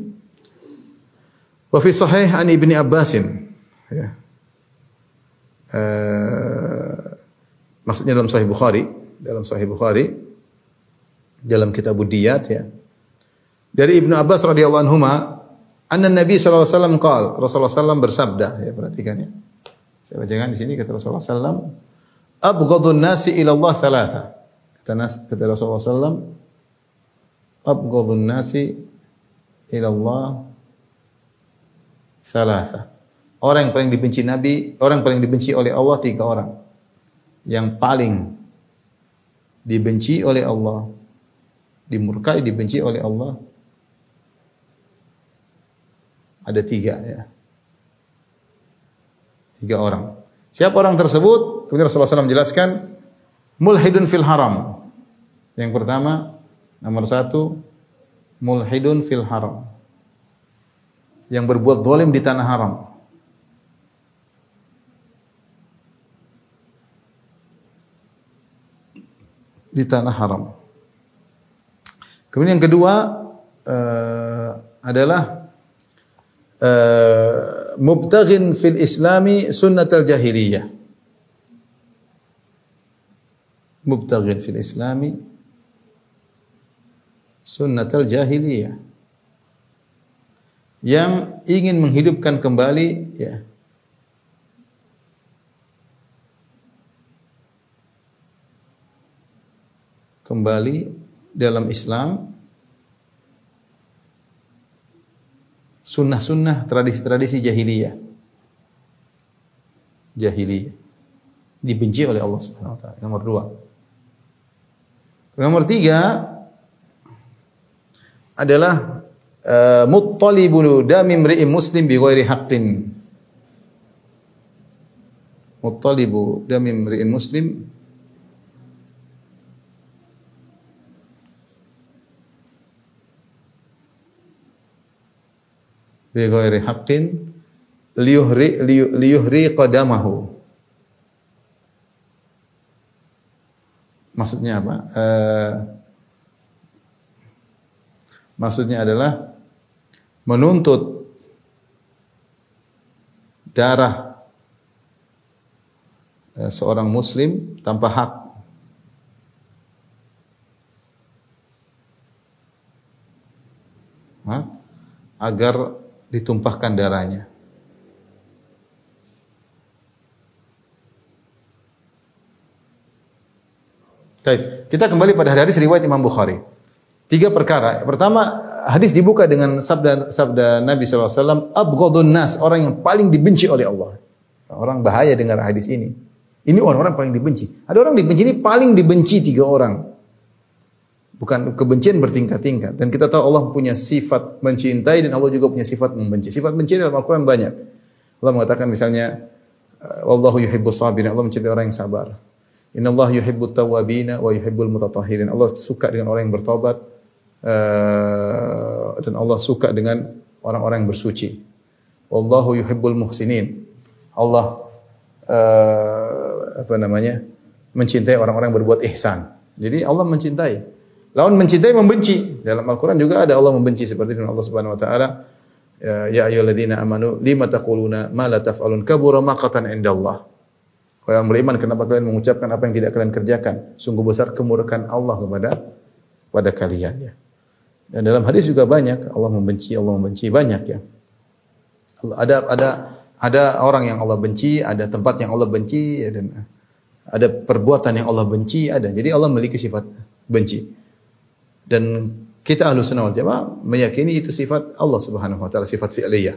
Wa fi sahih an Ibni Abbasin. Ya. Uh, maksudnya dalam Sahih Bukhari, dalam Sahih Bukhari dalam kitab Diyat ya. Dari Ibnu Abbas radhiyallahu anhu anna Nabi sallallahu alaihi wasallam qaal, Rasulullah sallallahu bersabda, ya perhatikan ya. Saya bacakan di sini kata Rasulullah sallallahu abghadun nasi ila Allah thalatha. Kata, nas, kata Rasulullah SAW, abghadun nasi ila Allah thalatha. Orang yang paling dibenci Nabi, orang yang paling dibenci oleh Allah tiga orang. Yang paling dibenci oleh Allah, dimurkai, dibenci oleh Allah, ada tiga ya. Tiga orang. Siapa orang tersebut? Kemudian Rasulullah SAW menjelaskan, mulhidun fil haram. Yang pertama, nomor satu, mulhidun fil haram. Yang berbuat zalim di tanah haram. Di tanah haram. Kemudian yang kedua uh, adalah Eh, mubtaghin fil islami sunnatal jahiliyah. Mubtaghin fil islami sunnatal jahiliyah. Yang ingin menghidupkan kembali ya, kembali dalam Islam sunnah-sunnah tradisi-tradisi jahiliyah. Jahiliyah. Dibenci oleh Allah Subhanahu wa taala. Nomor dua. Nomor tiga adalah uh, dami imri'in muslim bi ghairi haqqin. Muttalibu dami imri'in muslim bi ghairi haqqin liyuhri liyuhri qadamahu. Maksudnya apa? Uh, maksudnya adalah menuntut darah uh, seorang muslim tanpa hak. Hah? Agar ditumpahkan darahnya. Baik, kita kembali pada hadis riwayat Imam Bukhari. Tiga perkara. Pertama, hadis dibuka dengan sabda sabda Nabi SAW, Abghadun nas, orang yang paling dibenci oleh Allah. Orang bahaya dengar hadis ini. Ini orang-orang paling dibenci. Ada orang dibenci ini paling dibenci tiga orang. Bukan kebencian bertingkat-tingkat. Dan kita tahu Allah punya sifat mencintai dan Allah juga punya sifat membenci. Sifat benci dalam Al-Quran banyak. Allah mengatakan misalnya, Wallahu yuhibbus sabirin. Allah mencintai orang yang sabar. Inna Allah yuhibbut tawabina wa yuhibbul mutatahirin. Allah suka dengan orang yang bertobat. Uh, dan Allah suka dengan orang-orang yang bersuci. Wallahu yuhibbul muhsinin. Allah uh, apa namanya? mencintai orang-orang yang berbuat ihsan. Jadi Allah mencintai. Lawan mencintai membenci. Dalam Al-Quran juga ada Allah membenci seperti firman Allah Subhanahu wa taala, ya ayyuhalladzina amanu lima taquluna ma la taf'alun kabura maqatan indallah. Wahai orang beriman, kenapa kalian mengucapkan apa yang tidak kalian kerjakan? Sungguh besar kemurkaan Allah kepada pada kalian ya. Dan dalam hadis juga banyak Allah membenci, Allah membenci banyak ya. Ada ada ada orang yang Allah benci, ada tempat yang Allah benci ya, dan ada perbuatan yang Allah benci, ada. Jadi Allah memiliki sifat benci. Dan kita ahlu sunnah wal jamaah meyakini itu sifat Allah subhanahu wa ta'ala, sifat fi'liyah.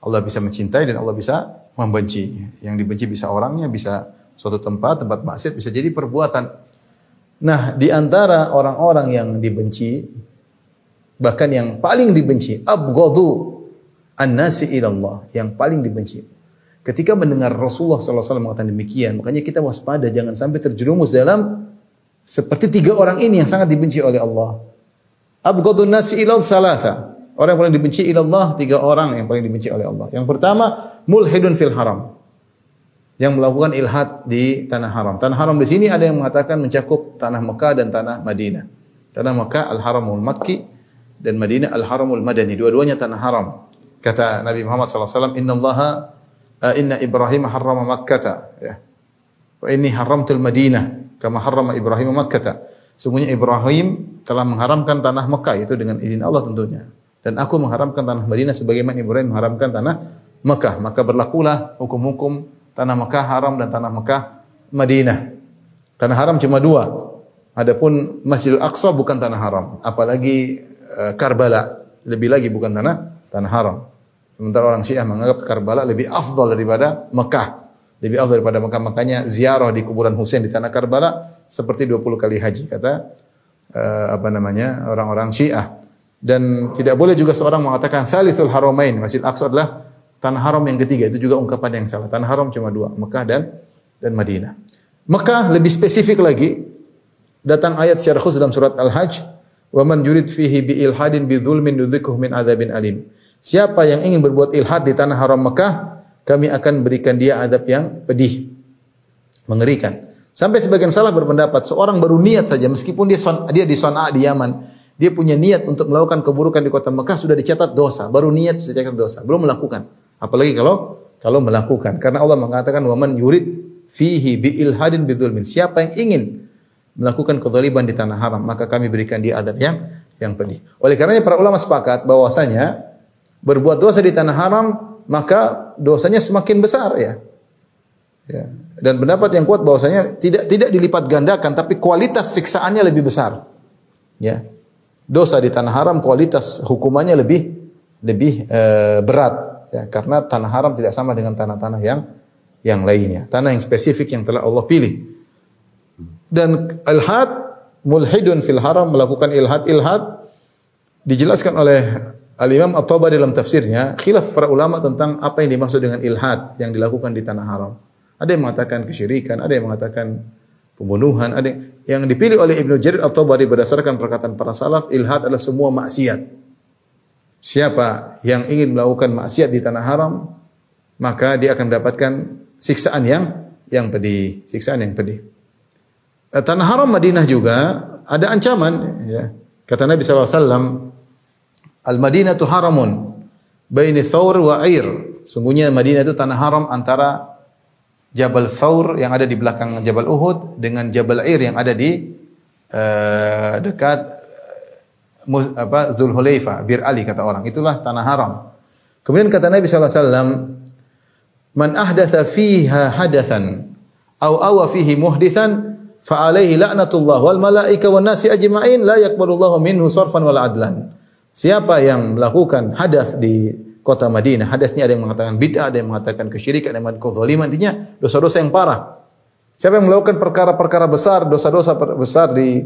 Allah bisa mencintai dan Allah bisa membenci. Yang dibenci bisa orangnya, bisa suatu tempat, tempat maksiat, bisa jadi perbuatan. Nah, di antara orang-orang yang dibenci, bahkan yang paling dibenci, abghadu an-nasi ilallah, yang paling dibenci. Ketika mendengar Rasulullah SAW mengatakan demikian, makanya kita waspada, jangan sampai terjerumus dalam seperti tiga orang ini yang sangat dibenci oleh Allah. Abghadun nasi ilal salasa. Orang yang paling dibenci ilallah tiga orang yang paling dibenci oleh Allah. Yang pertama, mulhidun fil haram. Yang melakukan ilhad di tanah haram. Tanah haram di sini ada yang mengatakan mencakup tanah Mekah dan tanah Madinah. Tanah Mekah al-haramul makki dan Madinah al-haramul madani. Dua-duanya tanah haram. Kata Nabi Muhammad SAW, Inna allaha, uh, inna Ibrahim harrama makkata. Ya. Wa inni haramtul Madinah kama harrama Ibrahim Makkah. Sungguhnya Ibrahim telah mengharamkan tanah Mekah itu dengan izin Allah tentunya. Dan aku mengharamkan tanah Madinah sebagaimana Ibrahim mengharamkan tanah Mekah. Maka berlakulah hukum-hukum tanah Mekah haram dan tanah Mekah Madinah. Tanah haram cuma dua. Adapun Masjidil Aqsa bukan tanah haram, apalagi uh, Karbala lebih lagi bukan tanah tanah haram. Sementara orang Syiah menganggap Karbala lebih afdal daripada Mekah lebih afdal daripada Mekah. Makanya ziarah di kuburan Husain di tanah Karbala seperti 20 kali haji kata uh, apa namanya orang-orang Syiah. Dan tidak boleh juga seorang mengatakan Salithul Haramain, Masjid Aqsa adalah tanah haram yang ketiga. Itu juga ungkapan yang salah. Tanah haram cuma dua, Mekah dan dan Madinah. Mekah lebih spesifik lagi. Datang ayat secara khusus dalam surat Al-Hajj, "Wa man yurid fihi bi ilhadin bi dzulmin min adzabin alim." Siapa yang ingin berbuat ilhad di tanah haram Mekah, kami akan berikan dia adab yang pedih, mengerikan. Sampai sebagian salah berpendapat seorang baru niat saja meskipun dia son, dia di Son'a di Yaman, dia punya niat untuk melakukan keburukan di kota Mekah sudah dicatat dosa, baru niat sudah dicatat dosa, belum melakukan. Apalagi kalau kalau melakukan karena Allah mengatakan waman yurid fihi bi ilhadin bidzulmin. Siapa yang ingin melakukan kezaliman di tanah haram, maka kami berikan dia adab yang yang pedih. Oleh karenanya para ulama sepakat bahwasanya berbuat dosa di tanah haram maka dosanya semakin besar ya. ya. Dan pendapat yang kuat bahwasanya tidak tidak dilipat gandakan tapi kualitas siksaannya lebih besar. Ya. Dosa di tanah haram kualitas hukumannya lebih lebih eh, berat ya karena tanah haram tidak sama dengan tanah-tanah yang yang lainnya. Tanah yang spesifik yang telah Allah pilih. Dan ilhad mulhidun fil haram melakukan ilhad ilhad dijelaskan oleh Al-Imam At-Tabari dalam tafsirnya khilaf para ulama tentang apa yang dimaksud dengan ilhad yang dilakukan di tanah haram. Ada yang mengatakan kesyirikan, ada yang mengatakan pembunuhan, ada yang, yang dipilih oleh Ibnu Jarir At-Tabari berdasarkan perkataan para salaf, ilhad adalah semua maksiat. Siapa yang ingin melakukan maksiat di tanah haram, maka dia akan mendapatkan siksaan yang yang pedih, siksaan yang pedih. Eh, tanah haram Madinah juga ada ancaman ya. Kata Nabi SAW, Al-Madinatu haramun baini thawr wa air. Sungguhnya Madinah itu tanah haram antara Jabal Thawr yang ada di belakang Jabal Uhud dengan Jabal Air yang ada di uh, dekat uh, apa Zulhulaifa, Bir Ali kata orang. Itulah tanah haram. Kemudian kata Nabi sallallahu alaihi wasallam, "Man ahdatha fiha hadathan aw awa fihi muhdithan fa alaihi la'natullah wal malaika wan nasi ajma'in la yaqbalullahu minhu sarfan wal adlan." Siapa yang melakukan hadas di kota Madinah. Hadasnya ada yang mengatakan bid'ah, ada yang mengatakan kesyirikan, ada yang mengatakan kezaliman. Intinya dosa-dosa yang parah. Siapa yang melakukan perkara-perkara besar, dosa-dosa besar di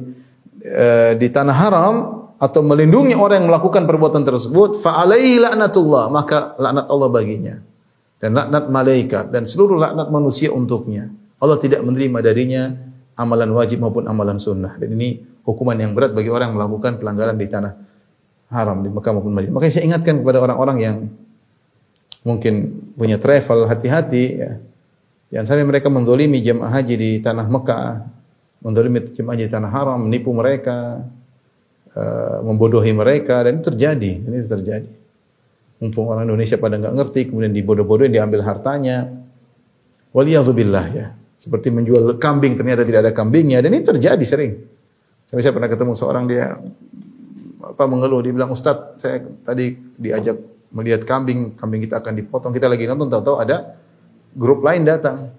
e, di tanah haram atau melindungi orang yang melakukan perbuatan tersebut, fa alaihi laknatullah, maka laknat Allah baginya. Dan laknat malaikat dan seluruh laknat manusia untuknya. Allah tidak menerima darinya amalan wajib maupun amalan sunnah. Dan ini hukuman yang berat bagi orang yang melakukan pelanggaran di tanah haram di Mekah maupun Madinah. Makanya saya ingatkan kepada orang-orang yang mungkin punya travel hati-hati ya. Jangan sampai mereka mendolimi jemaah haji di tanah Mekah, mendolimi jemaah haji di tanah haram, menipu mereka, uh, membodohi mereka dan itu terjadi. Ini terjadi. Mumpung orang Indonesia pada nggak ngerti, kemudian dibodoh-bodohin, diambil hartanya. Waliyadzubillah ya. Seperti menjual kambing ternyata tidak ada kambingnya dan ini terjadi sering. Sampai saya pernah ketemu seorang dia apa mengeluh. Dia bilang Ustaz saya tadi diajak melihat kambing. Kambing kita akan dipotong. Kita lagi nonton tahu-tahu ada grup lain datang.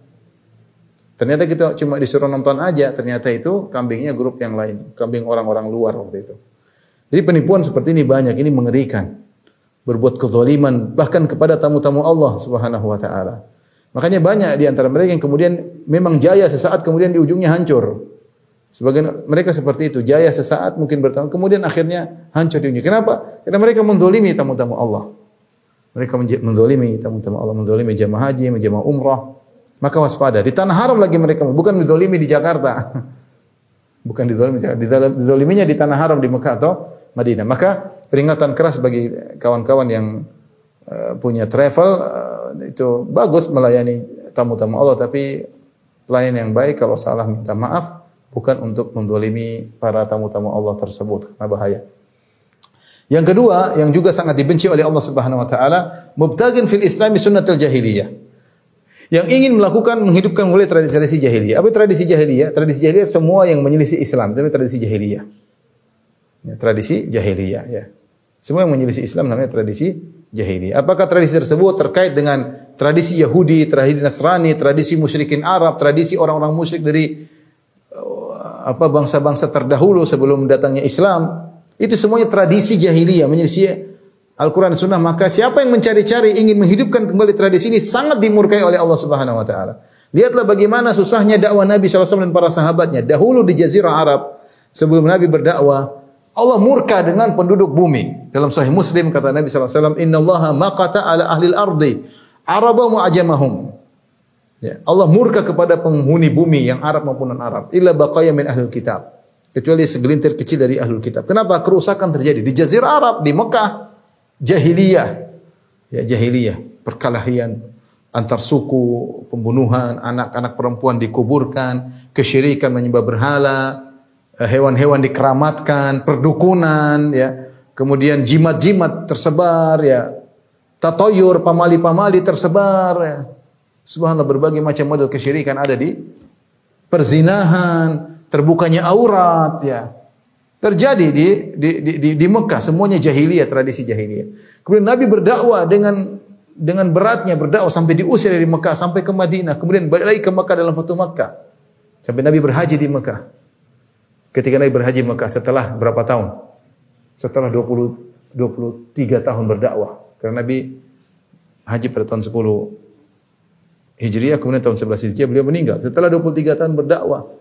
Ternyata kita cuma disuruh nonton aja. Ternyata itu kambingnya grup yang lain. Kambing orang-orang luar waktu itu. Jadi penipuan seperti ini banyak. Ini mengerikan. Berbuat kezaliman. Bahkan kepada tamu-tamu Allah Subhanahu wa taala. Makanya banyak di antara mereka yang kemudian memang jaya sesaat kemudian di ujungnya hancur Sebagian mereka seperti itu, jaya sesaat mungkin bertahun, kemudian akhirnya hancur dunia. Kenapa? Karena mereka mendolimi tamu-tamu Allah. Mereka mendolimi tamu-tamu Allah, mendolimi jamaah haji, jamaah umrah. Maka waspada. Di tanah haram lagi mereka, bukan mendolimi di Jakarta. <laughs> Bukan didolimi, didoliminya di tanah haram di Mekah atau Madinah. Maka peringatan keras bagi kawan-kawan yang uh, punya travel uh, itu bagus melayani tamu-tamu Allah, tapi pelayan yang baik kalau salah minta maaf bukan untuk menzalimi para tamu-tamu Allah tersebut karena bahaya. Yang kedua, yang juga sangat dibenci oleh Allah Subhanahu wa taala, mubtagin fil Islami sunnatul jahiliyah. Yang ingin melakukan menghidupkan mulai tradisi-tradisi jahiliyah. Apa tradisi jahiliyah? Tradisi jahiliyah semua yang menyelisih Islam, itu tradisi jahiliyah. Ya, tradisi jahiliyah ya. Semua yang menyelisih Islam namanya tradisi jahiliyah. Apakah tradisi tersebut terkait dengan tradisi Yahudi, tradisi Nasrani, tradisi musyrikin Arab, tradisi orang-orang musyrik dari apa bangsa-bangsa terdahulu sebelum datangnya Islam, itu semuanya tradisi jahiliyah menyelisih Al-Quran Sunnah. Maka siapa yang mencari-cari ingin menghidupkan kembali tradisi ini sangat dimurkai oleh Allah Subhanahu Wa Taala. Lihatlah bagaimana susahnya dakwah Nabi SAW dan para sahabatnya. Dahulu di Jazirah Arab sebelum Nabi berdakwah, Allah murka dengan penduduk bumi. Dalam Sahih Muslim kata Nabi SAW, Inna Allah maqata ala ahli al-ardi, Araba mu'ajamahum. Ya, Allah murka kepada penghuni bumi yang Arab maupun non Arab. Illa baqaya min ahlul kitab. Kecuali segelintir kecil dari ahlul kitab. Kenapa? Kerusakan terjadi di Jazirah Arab, di Mekah, jahiliyah. Ya, jahiliyah, perkelahian antar suku, pembunuhan, anak-anak perempuan dikuburkan, kesyirikan menyembah berhala, eh, hewan-hewan dikeramatkan, perdukunan, ya. Kemudian jimat-jimat tersebar, ya. Tatoyur, pamali-pamali tersebar, ya Subhanallah berbagai macam model kesyirikan ada di perzinahan, terbukanya aurat ya. Terjadi di di di, di, di Mekah semuanya jahiliyah, tradisi jahiliyah. Kemudian Nabi berdakwah dengan dengan beratnya berdakwah sampai diusir dari Mekah sampai ke Madinah, kemudian balik lagi ke Mekah dalam Fatu Mekah. Sampai Nabi berhaji di Mekah. Ketika Nabi berhaji di Mekah setelah berapa tahun? Setelah 20 23 tahun berdakwah. Karena Nabi haji pada tahun 10 Hijriah kemudian tahun 11 Hijriah beliau meninggal. Setelah 23 tahun berdakwah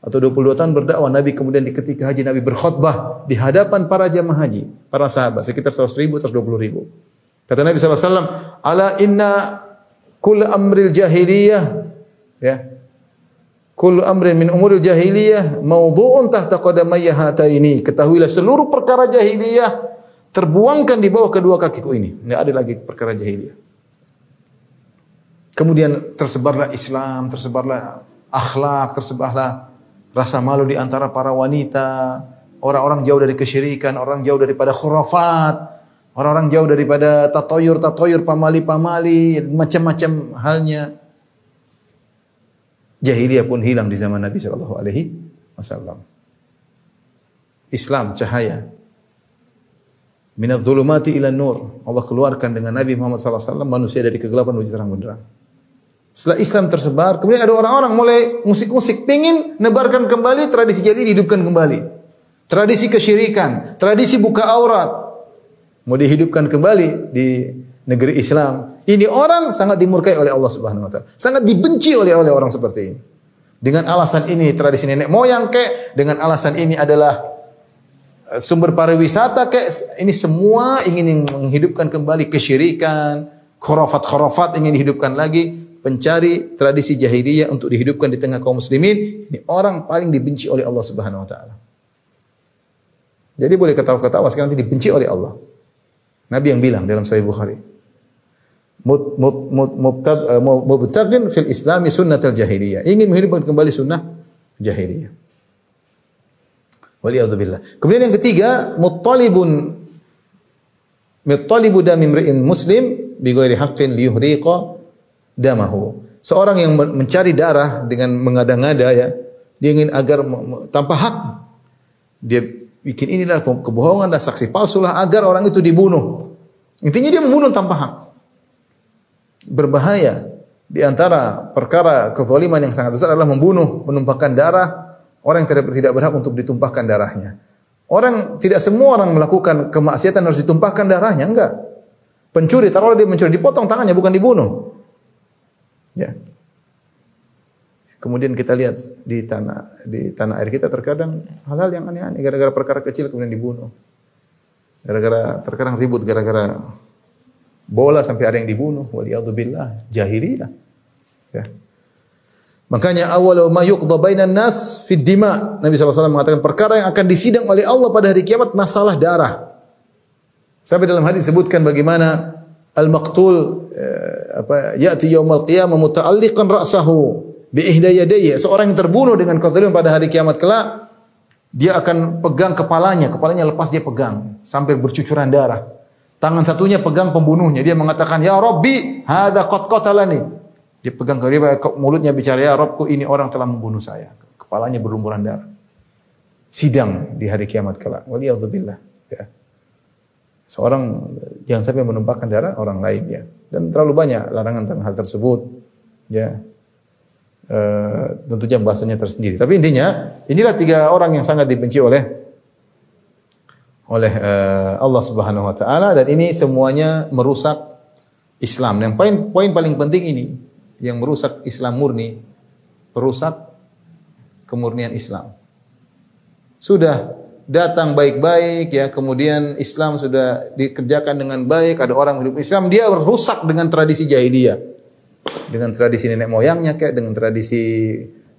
atau 22 tahun berdakwah Nabi kemudian di ketika haji Nabi berkhutbah di hadapan para jamaah haji, para sahabat sekitar 100 ribu, 120 ribu. Kata Nabi SAW, Ala inna kul amril jahiliyah, ya, kul amrin min umuril jahiliyah, mawdu'un tahta qadamayya ini. Ketahuilah seluruh perkara jahiliyah terbuangkan di bawah kedua kakiku ini. Tidak ada lagi perkara jahiliyah. Kemudian tersebarlah Islam, tersebarlah akhlak, tersebarlah rasa malu di antara para wanita, orang-orang jauh dari kesyirikan, orang jauh daripada khurafat, Orang-orang jauh daripada tatoyur-tatoyur, pamali-pamali, macam-macam halnya. Jahiliyah pun hilang di zaman Nabi sallallahu alaihi wasallam. Islam cahaya. Minadz zulumati ila nur. Allah keluarkan dengan Nabi Muhammad sallallahu alaihi wasallam manusia dari kegelapan menuju terang benderang. Setelah Islam tersebar, kemudian ada orang-orang mulai musik-musik pingin nebarkan kembali tradisi jadi dihidupkan kembali. Tradisi kesyirikan, tradisi buka aurat, mau dihidupkan kembali di negeri Islam. Ini orang sangat dimurkai oleh Allah Subhanahu wa taala. Sangat dibenci oleh oleh orang seperti ini. Dengan alasan ini tradisi nenek moyang kek, dengan alasan ini adalah eh, sumber pariwisata kek, ini semua ingin menghidupkan kembali kesyirikan, khurafat-khurafat ingin dihidupkan lagi, pencari tradisi jahiliyah untuk dihidupkan di tengah kaum muslimin, ini orang paling dibenci oleh Allah Subhanahu wa taala. Jadi boleh ketawa-ketawa sekarang nanti dibenci oleh Allah. Nabi yang bilang dalam Sahih Bukhari. Eh, mubtagin fil islami sunnatul jahiliyah. Ingin menghidupkan kembali sunnah jahiliyah. Waliyadzubillah. Kemudian yang ketiga, muttalibun muttalibu dami imri'in muslim bi ghairi haqqin liyuhriqa damahu. Seorang yang mencari darah dengan mengada-ngada ya, dia ingin agar tanpa hak dia bikin inilah kebohongan dan saksi palsu lah agar orang itu dibunuh. Intinya dia membunuh tanpa hak. Berbahaya. Di antara perkara kezaliman yang sangat besar adalah membunuh, menumpahkan darah orang yang tidak, berhak untuk ditumpahkan darahnya. Orang tidak semua orang melakukan kemaksiatan harus ditumpahkan darahnya, enggak. Pencuri taruhlah dia mencuri dipotong tangannya bukan dibunuh. Ya. Kemudian kita lihat di tanah di tanah air kita terkadang hal-hal yang aneh-aneh gara-gara perkara kecil kemudian dibunuh. Gara-gara terkadang ribut gara-gara bola sampai ada yang dibunuh. Waliyadzubillah, jahiliyah. Ya. Makanya awal ma yuqda bainan nas fid dima. Nabi SAW mengatakan perkara yang akan disidang oleh Allah pada hari kiamat masalah darah. Sampai dalam hadis disebutkan bagaimana al-maqtul eh, apa ya'ti yaumul qiyamah muta'alliqan ra'sahu bi ihdayadayya seorang yang terbunuh dengan kezaliman pada hari kiamat kelak dia akan pegang kepalanya, kepalanya lepas dia pegang sampai bercucuran darah. Tangan satunya pegang pembunuhnya. Dia mengatakan, "Ya Rabbi, hadza qad qatalani." Dia pegang dia mulutnya bicara, "Ya Rabbku, ini orang telah membunuh saya." Kepalanya berlumuran darah. Sidang di hari kiamat kelak. Waliyadzubillah. Ya. Seorang jangan sampai menumpahkan darah orang lain ya. Dan terlalu banyak larangan tentang hal tersebut. Ya. Eh, tentunya bahasanya tersendiri. Tapi intinya inilah tiga orang yang sangat dibenci oleh oleh uh, Allah Subhanahu wa taala dan ini semuanya merusak Islam. Yang poin poin paling penting ini yang merusak Islam murni, merusak kemurnian Islam. Sudah datang baik-baik ya, kemudian Islam sudah dikerjakan dengan baik, ada orang hidup Islam, dia rusak dengan tradisi jahiliyah dengan tradisi nenek moyangnya kayak dengan tradisi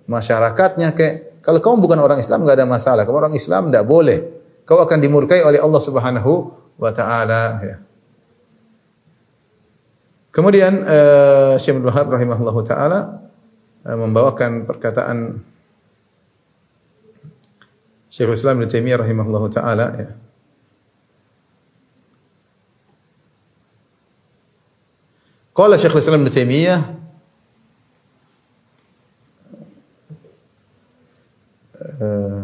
masyarakatnya kayak kalau kamu bukan orang Islam nggak ada masalah. Kamu orang Islam tidak boleh. Kau akan dimurkai oleh Allah Subhanahu wa taala ya. Kemudian uh, Syekh Abdul Wahab rahimahullah taala uh, membawakan perkataan Syekhul Islam Ibnu Taimiyah rahimahullah taala ya. Qala Syekhul Islam Ibnu Taimiyah eh,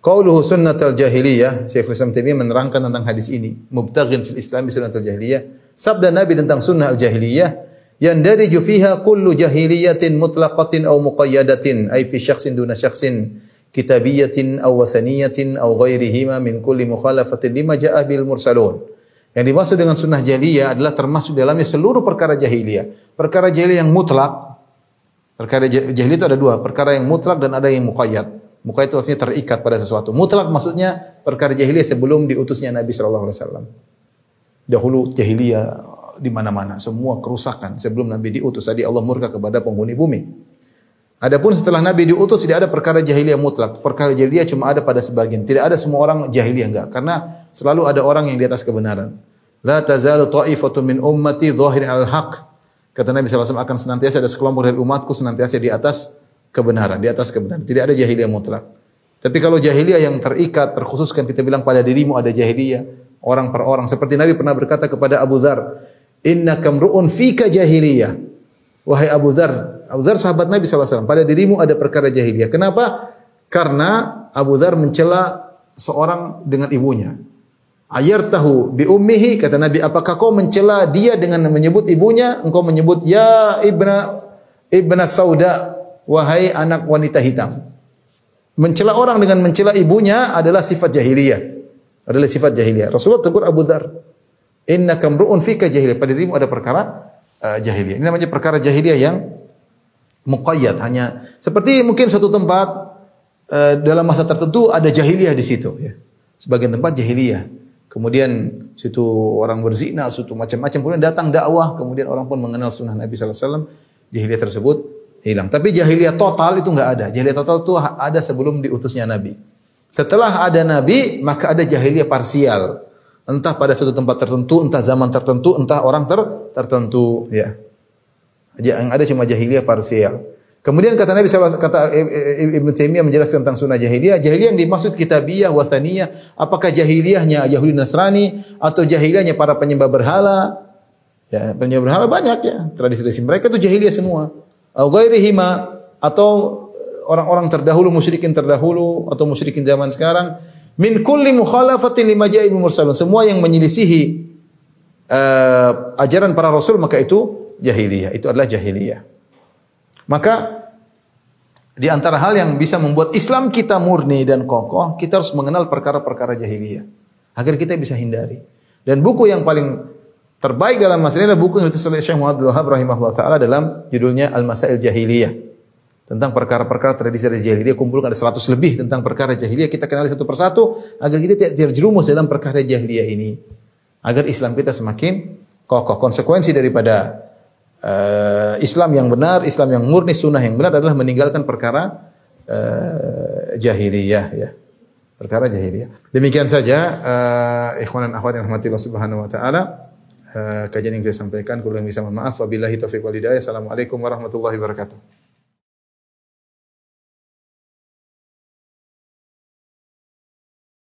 Qauluhu sunnatul jahiliyah, Syekhul Islam Taimiyah menerangkan tentang hadis ini, mubtaghin fil Islam sunnatul jahiliyah. Sabda Nabi tentang sunnah al-jahiliyah yang dari fiha kullu jahiliyatin mutlaqatin aw muqayyadatin ay fi syakhsin duna syakhsin kitabiyatin aw wathaniyatin aw ghairihima min kulli mukhalafatin lima ja'a bil mursalun. Yang dimaksud dengan sunnah jahiliyah adalah termasuk dalamnya seluruh perkara jahiliyah. Perkara jahiliyah yang mutlak. Perkara jahiliyah itu ada dua, perkara yang mutlak dan ada yang muqayyad. Muqayyad itu artinya terikat pada sesuatu. Mutlak maksudnya perkara jahiliyah sebelum diutusnya Nabi wasallam. Dahulu jahiliyah di mana-mana, semua kerusakan sebelum Nabi diutus. Tadi Allah murka kepada penghuni bumi. Adapun setelah Nabi diutus tidak ada perkara jahiliyah mutlak. Perkara jahiliyah cuma ada pada sebagian. Tidak ada semua orang jahiliyah enggak. Karena selalu ada orang yang di atas kebenaran. La tazalu ta'ifatun min ummati dhahirin al haq. Kata Nabi SAW akan senantiasa ada sekelompok dari umatku senantiasa di atas kebenaran, di atas kebenaran. Tidak ada jahiliyah mutlak. Tapi kalau jahiliyah yang terikat, terkhususkan kita bilang pada dirimu ada jahiliyah, orang per orang. Seperti Nabi pernah berkata kepada Abu Dhar, Inna kamru'un fika jahiliyah. Wahai Abu Dhar, Abu Dhar sahabat Nabi SAW. Pada dirimu ada perkara jahiliyah. Kenapa? Karena Abu Dhar mencela seorang dengan ibunya. Ayar tahu bi ummihi kata Nabi apakah kau mencela dia dengan menyebut ibunya engkau menyebut ya ibna ibna sauda wahai anak wanita hitam mencela orang dengan mencela ibunya adalah sifat jahiliyah adalah sifat jahiliyah Rasulullah tegur Abu Dhar innaka mru'un fika jahiliyah pada dirimu ada perkara uh, jahiliyah ini namanya perkara jahiliyah yang muqayyad hanya seperti mungkin suatu tempat uh, dalam masa tertentu ada jahiliyah di situ ya. Sebagian tempat jahiliyah. Kemudian situ orang berzina, situ macam-macam. Kemudian datang dakwah, kemudian orang pun mengenal sunnah Nabi SAW. Jahiliyah tersebut hilang. Tapi jahiliyah total itu enggak ada. Jahiliyah total itu ada sebelum diutusnya Nabi. Setelah ada Nabi, maka ada jahiliyah parsial. Entah pada suatu tempat tertentu, entah zaman tertentu, entah orang ter tertentu. Ya. Yang ada cuma jahiliyah parsial. Kemudian kata Nabi SAW, kata Ibn Taimiyah menjelaskan tentang sunnah jahiliyah. Jahiliyah yang dimaksud kitabiyah, wathaniyah. Apakah jahiliyahnya Yahudi Nasrani atau jahiliyahnya para penyembah berhala? Ya, penyembah berhala banyak ya. Tradisi-tradisi mereka itu jahiliyah semua. Ghairihima atau orang-orang terdahulu musyrikin terdahulu atau musyrikin zaman sekarang min kulli mukhalafatin lima ja'i mursalun. Semua yang menyelisihi uh, ajaran para rasul maka itu jahiliyah. Itu adalah jahiliyah. Maka di antara hal yang bisa membuat Islam kita murni dan kokoh, kita harus mengenal perkara-perkara jahiliyah agar kita bisa hindari. Dan buku yang paling terbaik dalam masalah adalah buku yang ditulis oleh Syekh Muhammad bin Wahab rahimahullah taala dalam judulnya Al-Masail Jahiliyah. Tentang perkara-perkara tradisi jahiliyah kumpulkan ada 100 lebih tentang perkara jahiliyah kita kenali satu persatu agar kita tidak terjerumus dalam perkara jahiliyah ini. Agar Islam kita semakin kokoh. Konsekuensi daripada uh, Islam yang benar, Islam yang murni, sunnah yang benar adalah meninggalkan perkara uh, jahiliyah ya. Perkara jahiliyah. Demikian saja uh, ikhwan dan akhwat yang rahmatillah subhanahu wa taala. Kajian yang saya sampaikan kurang bisa mohon maaf wabillahi taufiq wal hidayah. Assalamualaikum warahmatullahi wabarakatuh.